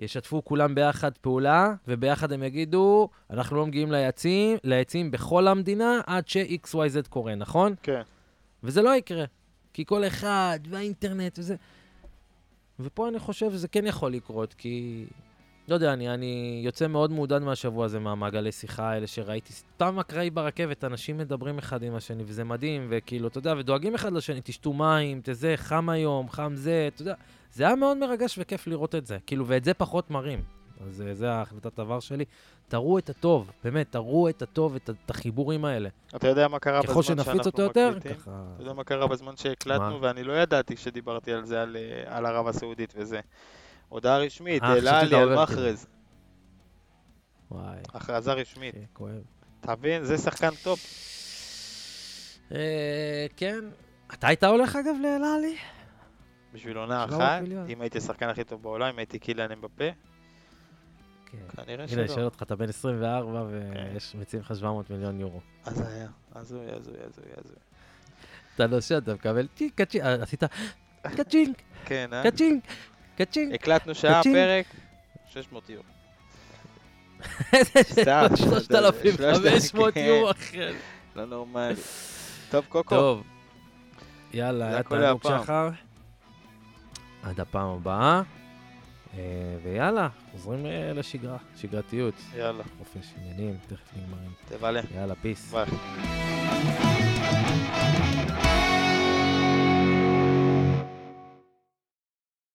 ישתפו כולם ביחד פעולה, וביחד הם יגידו, אנחנו לא מגיעים ליצים, ליצים בכל המדינה עד ש-XYZ קורה, נכון? כן. וזה לא יקרה, כי כל אחד, והאינטרנט וזה... ופה אני חושב שזה כן יכול לקרות, כי... לא יודע, אני, אני יוצא מאוד מעודד מהשבוע הזה, מהמעגלי שיחה האלה שראיתי. סתם אקראי ברכבת, אנשים מדברים אחד עם השני, וזה מדהים, וכאילו, אתה יודע, ודואגים אחד לשני, תשתו מים, תזה, חם היום, חם זה, אתה יודע. זה היה מאוד מרגש וכיף לראות את זה, כאילו, ואת זה פחות מראים. אז אה, זה ההחלטת עבר שלי. תראו את הטוב, באמת, תראו את הטוב, את, את החיבורים האלה. אתה יודע מה קרה בזמן שאנחנו מקליטים? ככל שנפיץ אותו יותר, ככה... אתה יודע מה קרה בזמן שהקלטנו, ואני לא ידעתי שדיברתי על זה, על, אה, על ערב הסעודית וזה. הודעה רשמית, אה, אלאהלי על מחרז. וואי. הכרזה רשמית. כואב. אתה מבין? זה שחקן טופ. כן. אתה היית הולך אגב לאלאהלי? בשביל עונה אחת, אם הייתי השחקן הכי טוב בעולם, אם הייתי קיליאן אמבפה. כן. כנראה שלא. הנה, אני שואל אותך, אתה בן 24 ויש מציעים לך 700 מיליון יורו. אז היה, הזוי, הזוי, הזוי, הזוי. אתה נוסע, אתה מקבל צ'ינק, קצ'ינק, עשית *laughs* קצ'ינק, כן, אה? קצ'ינק, קצ'ינק. הקלטנו שעה פרק, 600 יורו. סתם, 3,500 יורו אחר. לא נורמלי. טוב, קוקו. טוב. יאללה, היה תענוג שחר. עד הפעם הבאה. ויאללה, חוזרים לשגרה, שגרתיות. יאללה. חופש, עניינים, תכף נגמרים. תבלה. יאללה, פיס. ביי.